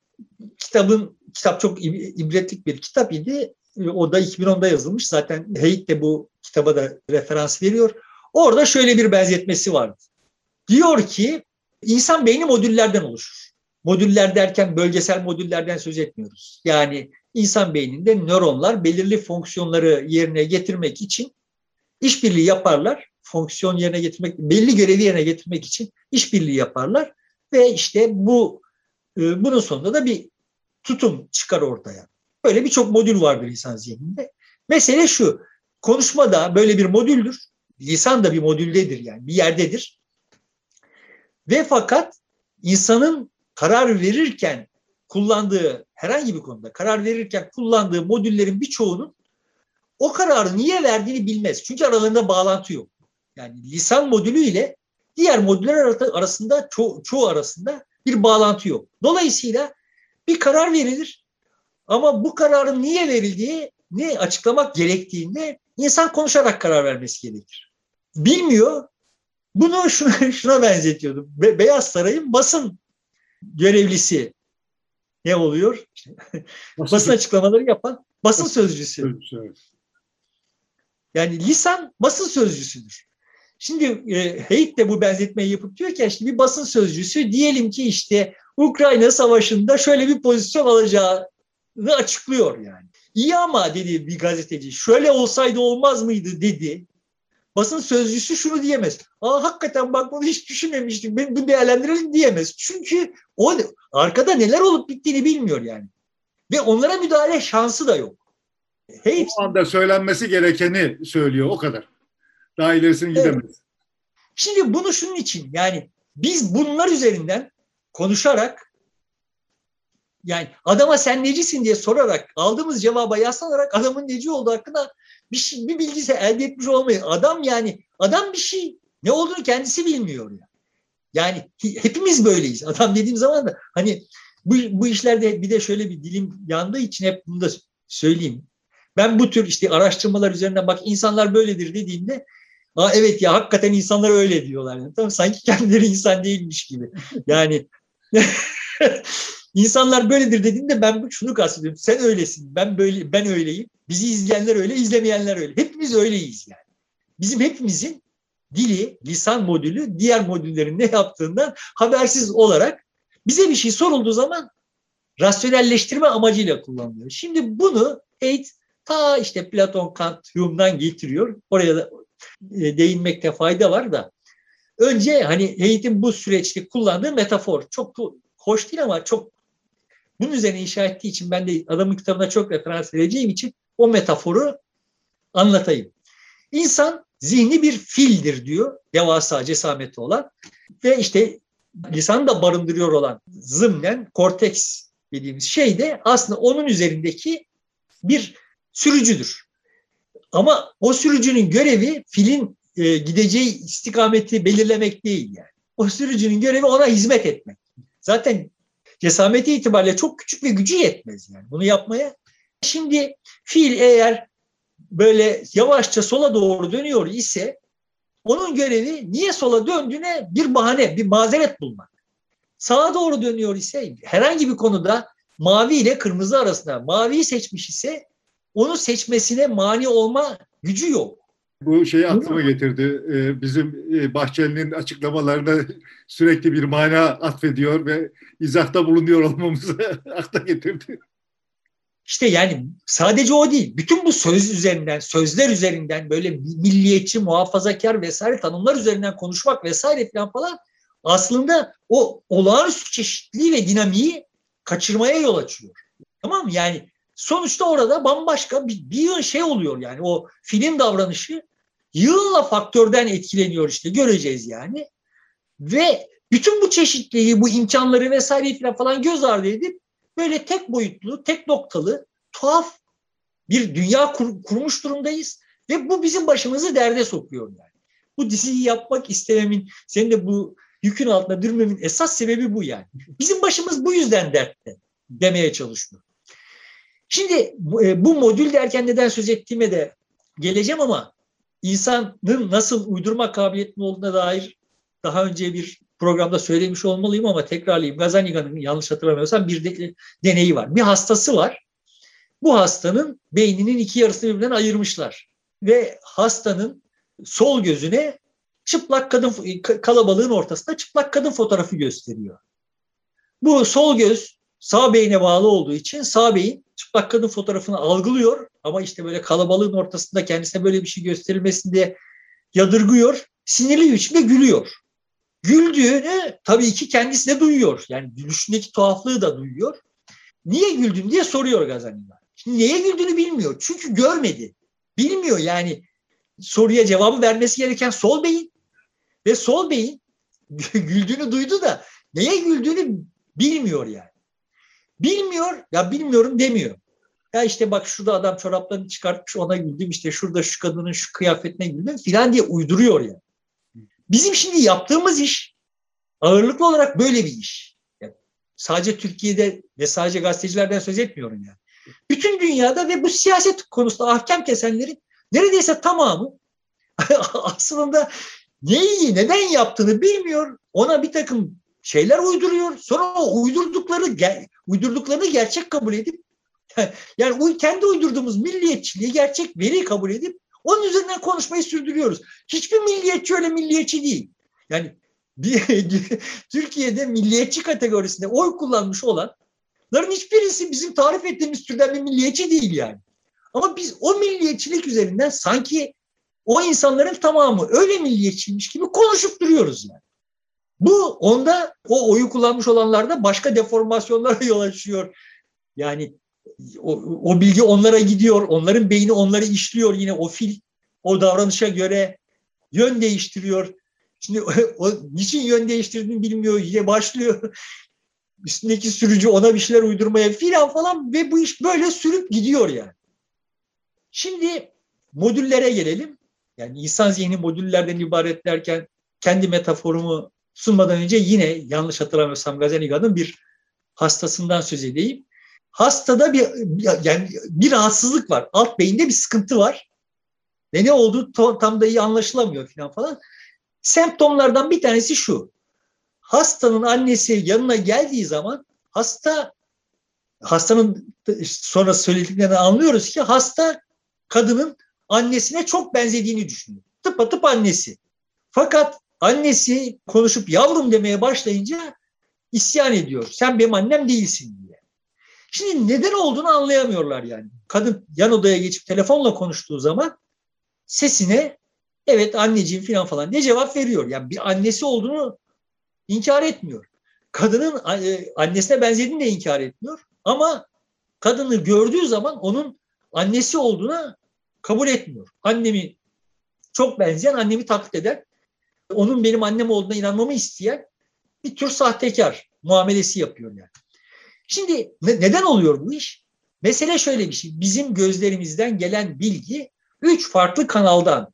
kitabın kitap çok ibretlik bir kitap idi. O da 2010'da yazılmış. Zaten Heyit de bu kitaba da referans veriyor. Orada şöyle bir benzetmesi vardı. Diyor ki insan beyni modüllerden oluşur. Modüller derken bölgesel modüllerden söz etmiyoruz. Yani insan beyninde nöronlar belirli fonksiyonları yerine getirmek için işbirliği yaparlar. Fonksiyon yerine getirmek, belli görevi yerine getirmek için işbirliği yaparlar ve işte bu e, bunun sonunda da bir tutum çıkar ortaya. Böyle birçok modül vardır insan zihninde. Mesele şu, konuşma da böyle bir modüldür. Lisan da bir modüldedir yani, bir yerdedir. Ve fakat insanın karar verirken kullandığı, herhangi bir konuda karar verirken kullandığı modüllerin birçoğunun o kararı niye verdiğini bilmez. Çünkü aralarında bağlantı yok. Yani lisan modülü ile diğer modüller arasında, ço çoğu arasında bir bağlantı yok. Dolayısıyla bir karar verilir. Ama bu kararın niye verildiği ne açıklamak gerektiğinde insan konuşarak karar vermesi gerekir. Bilmiyor. Bunu şuna, [LAUGHS] şuna benzetiyordum. Be Beyaz Saray'ın basın görevlisi ne oluyor? [LAUGHS] Basın, basın açıklamaları yapan basın sözcüsü. Yani lisan basın sözcüsüdür. Şimdi e, Heyt de bu benzetmeyi yapıp diyor ki işte bir basın sözcüsü diyelim ki işte Ukrayna Savaşı'nda şöyle bir pozisyon alacağını açıklıyor yani. İyi ama dedi bir gazeteci şöyle olsaydı olmaz mıydı dedi. Basın sözcüsü şunu diyemez. Aa hakikaten bak bunu hiç düşünmemiştik. Ben bunu değerlendirelim diyemez. Çünkü o arkada neler olup bittiğini bilmiyor yani. Ve onlara müdahale şansı da yok. Hepsi... O anda söylenmesi gerekeni söylüyor o kadar. Daha ilerisine evet. gidemez. Şimdi bunu şunun için yani biz bunlar üzerinden konuşarak yani adama sen necisin diye sorarak aldığımız cevaba yaslanarak adamın neci olduğu hakkında bir, şey, bir bilgisi elde etmiş olmayı adam yani adam bir şey ne olduğunu kendisi bilmiyor ya. Yani hepimiz böyleyiz. Adam dediğim zaman da hani bu, bu işlerde bir de şöyle bir dilim yandığı için hep bunu da söyleyeyim. Ben bu tür işte araştırmalar üzerinden bak insanlar böyledir dediğimde Aa, evet ya hakikaten insanlar öyle diyorlar. Yani. Tamam, sanki kendileri insan değilmiş gibi. Yani [LAUGHS] insanlar böyledir dediğinde ben şunu kastediyorum. Sen öylesin, ben böyle, ben öyleyim. Bizi izleyenler öyle, izlemeyenler öyle. Hepimiz öyleyiz yani. Bizim hepimizin dili, lisan modülü diğer modüllerin ne yaptığından habersiz olarak bize bir şey sorulduğu zaman rasyonelleştirme amacıyla kullanılıyor. Şimdi bunu Haidt ta işte Platon, Kant, Hume'dan getiriyor. Oraya da e, değinmekte fayda var da önce hani eğitim bu süreçte kullandığı metafor çok hoş değil ama çok bunun üzerine inşa ettiği için ben de adamın kitabına çok referans vereceğim için o metaforu anlatayım. İnsan zihni bir fildir diyor devasa cesameti olan ve işte lisanı da barındırıyor olan zımnen korteks dediğimiz şey de aslında onun üzerindeki bir sürücüdür. Ama o sürücünün görevi filin e, gideceği istikameti belirlemek değil yani. O sürücünün görevi ona hizmet etmek. Zaten cesameti itibariyle çok küçük ve gücü yetmez yani bunu yapmaya. Şimdi fil eğer böyle yavaşça sola doğru dönüyor ise onun görevi niye sola döndüğüne bir bahane, bir mazeret bulmak. Sağa doğru dönüyor ise herhangi bir konuda mavi ile kırmızı arasında maviyi seçmiş ise onu seçmesine mani olma gücü yok. Bu şeyi aklıma getirdi. Ee, bizim e, Bahçeli'nin açıklamalarına [LAUGHS] sürekli bir mana atfediyor ve izahta bulunuyor olmamızı [LAUGHS] akla getirdi. İşte yani sadece o değil. Bütün bu söz üzerinden, sözler üzerinden böyle milliyetçi, muhafazakar vesaire tanımlar üzerinden konuşmak vesaire falan falan aslında o olağanüstü çeşitliliği ve dinamiği kaçırmaya yol açıyor. Tamam mı? Yani sonuçta orada bambaşka bir, bir şey oluyor yani o film davranışı yığınla faktörden etkileniyor işte göreceğiz yani. Ve bütün bu çeşitliliği, bu imkanları vesaire falan göz ardı edip böyle tek boyutlu, tek noktalı, tuhaf bir dünya kur, kurmuş durumdayız. Ve bu bizim başımızı derde sokuyor yani. Bu diziyi yapmak istememin, senin de bu yükün altında durmemin esas sebebi bu yani. Bizim başımız bu yüzden dertte demeye çalışıyor. Şimdi bu e, modül derken neden söz ettiğime de geleceğim ama insanın nasıl uydurma kabiliyetli olduğuna dair daha önce bir programda söylemiş olmalıyım ama tekrarlayayım. Gazaniga'nın yanlış hatırlamıyorsam bir de, deneyi var. Bir hastası var. Bu hastanın beyninin iki yarısını birbirinden ayırmışlar. Ve hastanın sol gözüne çıplak kadın kalabalığın ortasında çıplak kadın fotoğrafı gösteriyor. Bu sol göz sağ beyne bağlı olduğu için sağ beyin çıplak kadın fotoğrafını algılıyor ama işte böyle kalabalığın ortasında kendisine böyle bir şey gösterilmesin diye yadırgıyor. Sinirli biçimde gülüyor. Güldüğünü tabii ki kendisi de duyuyor. Yani gülüşündeki tuhaflığı da duyuyor. Niye güldün diye soruyor Gazani'den. Şimdi niye güldüğünü bilmiyor. Çünkü görmedi. Bilmiyor yani soruya cevabı vermesi gereken sol beyin. Ve sol beyin [LAUGHS] güldüğünü duydu da neye güldüğünü bilmiyor yani. Bilmiyor ya bilmiyorum demiyor. Ya işte bak şurada adam çoraplarını çıkartmış ona güldüm işte şurada şu kadının şu kıyafetine güldüm filan diye uyduruyor yani. Bizim şimdi yaptığımız iş ağırlıklı olarak böyle bir iş. Yani sadece Türkiye'de ve sadece gazetecilerden söz etmiyorum yani. Bütün dünyada ve bu siyaset konusunda ahkam kesenlerin neredeyse tamamı [LAUGHS] aslında neyi neden yaptığını bilmiyor. Ona bir takım şeyler uyduruyor. Sonra o uydurdukları uydurduklarını gerçek kabul edip [LAUGHS] yani kendi uydurduğumuz milliyetçiliği gerçek veri kabul edip onun üzerinden konuşmayı sürdürüyoruz. Hiçbir milliyetçi öyle milliyetçi değil. Yani [LAUGHS] Türkiye'de milliyetçi kategorisinde oy kullanmış olanların hiçbirisi bizim tarif ettiğimiz türden bir milliyetçi değil yani. Ama biz o milliyetçilik üzerinden sanki o insanların tamamı öyle milliyetçiymiş gibi konuşup duruyoruz yani. Bu onda o oyu kullanmış olanlarda başka deformasyonlara [LAUGHS] yol açıyor. Yani o, o bilgi onlara gidiyor, onların beyni onları işliyor yine o fil o davranışa göre yön değiştiriyor. Şimdi [LAUGHS] o, niçin yön değiştirdiğini bilmiyor yine başlıyor. [LAUGHS] Üstündeki sürücü ona bir şeyler uydurmaya filan falan ve bu iş böyle sürüp gidiyor yani. Şimdi modüllere gelelim. Yani insan zihni modüllerden ibaret derken kendi metaforumu sunmadan önce yine yanlış hatırlamıyorsam Gazeniga'nın bir hastasından söz edeyim. Hastada bir yani bir rahatsızlık var. Alt beyinde bir sıkıntı var. Ve ne olduğu tam da iyi anlaşılamıyor falan falan. Semptomlardan bir tanesi şu. Hastanın annesi yanına geldiği zaman hasta hastanın sonra söylediklerinden anlıyoruz ki hasta kadının annesine çok benzediğini düşünüyor. Tıpatıp annesi. Fakat annesi konuşup yavrum demeye başlayınca isyan ediyor. Sen benim annem değilsin. Şimdi neden olduğunu anlayamıyorlar yani. Kadın yan odaya geçip telefonla konuştuğu zaman sesine evet anneciğim falan falan diye cevap veriyor. Yani bir annesi olduğunu inkar etmiyor. Kadının e, annesine benzediğini de inkar etmiyor. Ama kadını gördüğü zaman onun annesi olduğuna kabul etmiyor. Annemi çok benzeyen, annemi taklit eden, onun benim annem olduğuna inanmamı isteyen bir tür sahtekar muamelesi yapıyor yani. Şimdi neden oluyor bu iş? Mesele şöyle bir şey. Bizim gözlerimizden gelen bilgi üç farklı kanaldan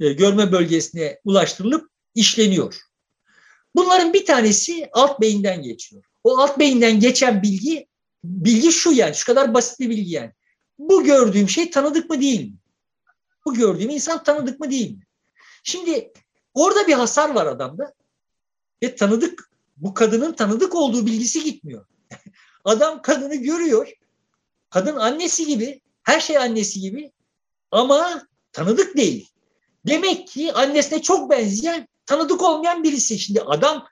e, görme bölgesine ulaştırılıp işleniyor. Bunların bir tanesi alt beyinden geçiyor. O alt beyinden geçen bilgi, bilgi şu yani, şu kadar basit bir bilgi yani. Bu gördüğüm şey tanıdık mı değil mi? Bu gördüğüm insan tanıdık mı değil mi? Şimdi orada bir hasar var adamda. Ve tanıdık, bu kadının tanıdık olduğu bilgisi gitmiyor. [LAUGHS] Adam kadını görüyor. Kadın annesi gibi, her şey annesi gibi ama tanıdık değil. Demek ki annesine çok benzeyen, tanıdık olmayan birisi. Şimdi adam,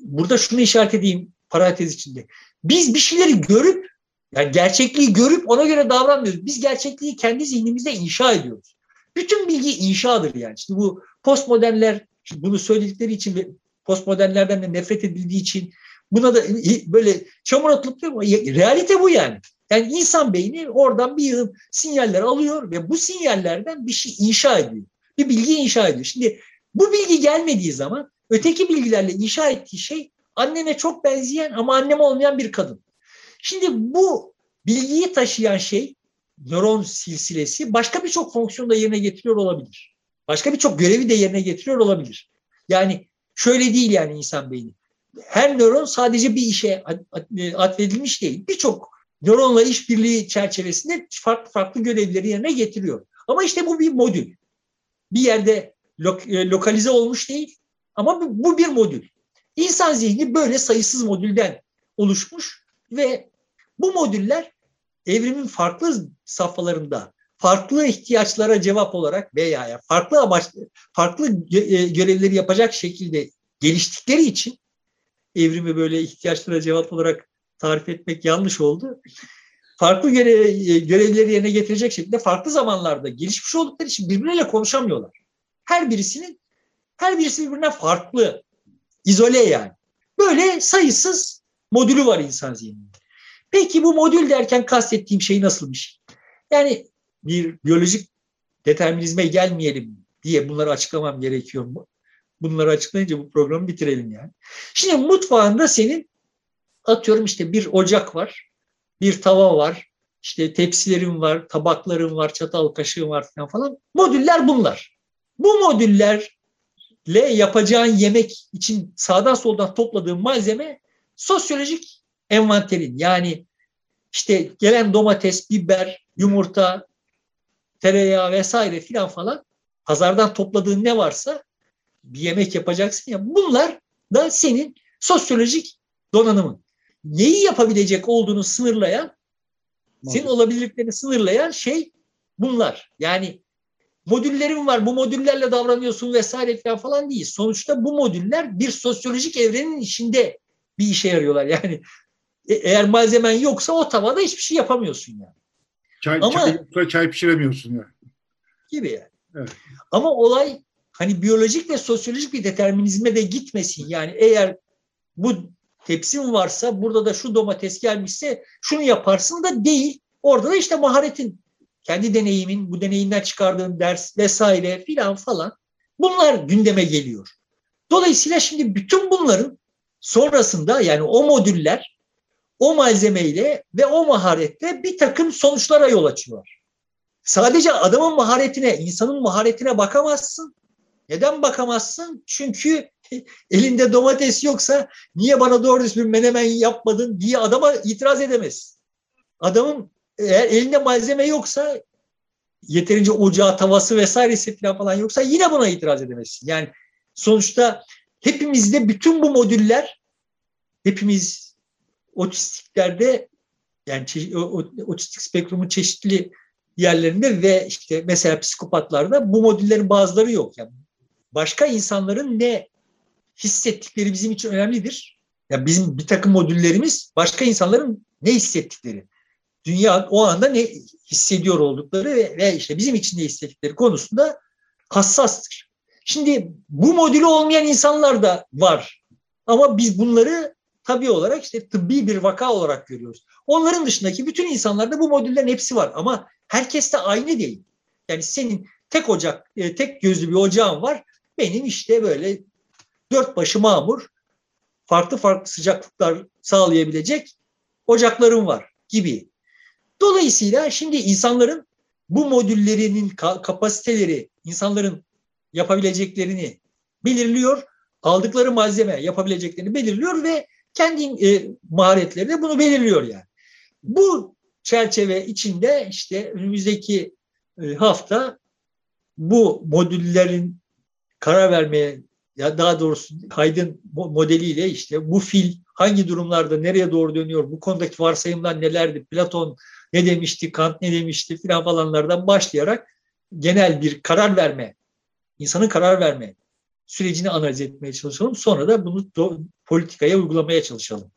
burada şunu işaret edeyim parantez içinde. Biz bir şeyleri görüp, yani gerçekliği görüp ona göre davranmıyoruz. Biz gerçekliği kendi zihnimizde inşa ediyoruz. Bütün bilgi inşadır yani. Şimdi bu postmodernler bunu söyledikleri için ve postmodernlerden de nefret edildiği için buna da böyle çamur atılıp realite bu yani. Yani insan beyni oradan bir yığın sinyaller alıyor ve bu sinyallerden bir şey inşa ediyor. Bir bilgi inşa ediyor. Şimdi bu bilgi gelmediği zaman öteki bilgilerle inşa ettiği şey anneme çok benzeyen ama annem olmayan bir kadın. Şimdi bu bilgiyi taşıyan şey nöron silsilesi başka birçok fonksiyonu da yerine getiriyor olabilir. Başka birçok görevi de yerine getiriyor olabilir. Yani şöyle değil yani insan beyni. Her nöron sadece bir işe atfedilmiş değil. Birçok nöronla işbirliği çerçevesinde farklı farklı görevleri yerine getiriyor. Ama işte bu bir modül. Bir yerde e, lokalize olmuş değil ama bu bir modül. İnsan zihni böyle sayısız modülden oluşmuş ve bu modüller evrimin farklı safhalarında farklı ihtiyaçlara cevap olarak veya farklı amaç farklı e, görevleri yapacak şekilde geliştikleri için evrimi böyle ihtiyaçlara cevap olarak tarif etmek yanlış oldu. Farklı görev, e, görevleri yerine getirecek şekilde farklı zamanlarda gelişmiş oldukları için birbirleriyle konuşamıyorlar. Her birisinin her birisi birbirine farklı, izole yani. Böyle sayısız modülü var insan zihninde. Peki bu modül derken kastettiğim şey nasıl bir şey? Yani bir biyolojik determinizme gelmeyelim diye bunları açıklamam gerekiyor mu? Bunları açıklayınca bu programı bitirelim yani. Şimdi mutfağında senin atıyorum işte bir ocak var, bir tava var, işte tepsilerin var, tabakların var, çatal kaşığın var falan falan. Modüller bunlar. Bu modüllerle yapacağın yemek için sağdan soldan topladığın malzeme sosyolojik envanterin yani işte gelen domates, biber, yumurta, tereyağı vesaire filan falan pazardan topladığın ne varsa bir yemek yapacaksın ya bunlar da senin sosyolojik donanımın. Neyi yapabilecek olduğunu sınırlayan, senin olabilirliklerini sınırlayan şey bunlar. Yani modüllerin var, bu modüllerle davranıyorsun vesaire falan falan değil. Sonuçta bu modüller bir sosyolojik evrenin içinde bir işe yarıyorlar. Yani e, eğer malzemen yoksa o tavada hiçbir şey yapamıyorsun yani. Çay, Ama, çay, çay pişiremiyorsun yani. Gibi yani. Evet. Ama olay hani biyolojik ve sosyolojik bir determinizme de gitmesin. Yani eğer bu tepsim varsa burada da şu domates gelmişse şunu yaparsın da değil. Orada da işte maharetin, kendi deneyimin, bu deneyinden çıkardığın ders vesaire filan falan bunlar gündeme geliyor. Dolayısıyla şimdi bütün bunların sonrasında yani o modüller o malzemeyle ve o maharetle bir takım sonuçlara yol açıyor. Sadece adamın maharetine, insanın maharetine bakamazsın. Neden bakamazsın? Çünkü [LAUGHS] elinde domates yoksa niye bana doğru düzgün menemen yapmadın diye adama itiraz edemez. Adamın eğer elinde malzeme yoksa yeterince ocağı, tavası vesairesi falan, falan yoksa yine buna itiraz edemezsin. Yani sonuçta hepimizde bütün bu modüller hepimiz otistiklerde yani otistik spektrumun çeşitli yerlerinde ve işte mesela psikopatlarda bu modüllerin bazıları yok. Yani başka insanların ne hissettikleri bizim için önemlidir. Ya yani bizim bir takım modüllerimiz başka insanların ne hissettikleri. Dünya o anda ne hissediyor oldukları ve, ve işte bizim için ne hissettikleri konusunda hassastır. Şimdi bu modülü olmayan insanlar da var. Ama biz bunları tabii olarak işte tıbbi bir vaka olarak görüyoruz. Onların dışındaki bütün insanlarda bu modüllerin hepsi var ama herkes de aynı değil. Yani senin tek ocak, e, tek gözlü bir ocağın var. Benim işte böyle dört başı mamur, farklı farklı sıcaklıklar sağlayabilecek ocaklarım var gibi. Dolayısıyla şimdi insanların bu modüllerinin kapasiteleri, insanların yapabileceklerini belirliyor, aldıkları malzeme yapabileceklerini belirliyor ve kendi e, maharetleri de bunu belirliyor yani. Bu çerçeve içinde işte önümüzdeki e, hafta bu modüllerin karar vermeye ya daha doğrusu Haydn modeliyle işte bu fil hangi durumlarda nereye doğru dönüyor, bu konudaki varsayımlar nelerdi, Platon ne demişti, Kant ne demişti filan falanlardan başlayarak genel bir karar verme, insanın karar verme sürecini analiz etmeye çalışalım. Sonra da bunu politikaya uygulamaya çalışalım.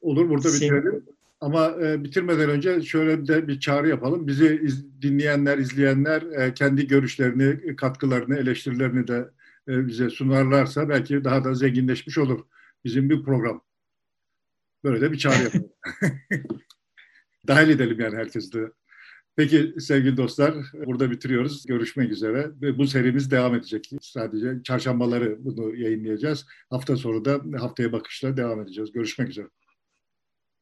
Olur burada bitirelim. Ama e, bitirmeden önce şöyle de bir çağrı yapalım. Bizi iz, dinleyenler, izleyenler e, kendi görüşlerini, katkılarını, eleştirilerini de e, bize sunarlarsa belki daha da zenginleşmiş olur bizim bir program. Böyle de bir çağrı yapalım. [LAUGHS] [LAUGHS] Dahil edelim yani herkesi de. Peki sevgili dostlar burada bitiriyoruz. Görüşmek üzere. Ve bu serimiz devam edecek. Sadece çarşambaları bunu yayınlayacağız. Hafta sonu da haftaya bakışla devam edeceğiz. Görüşmek üzere.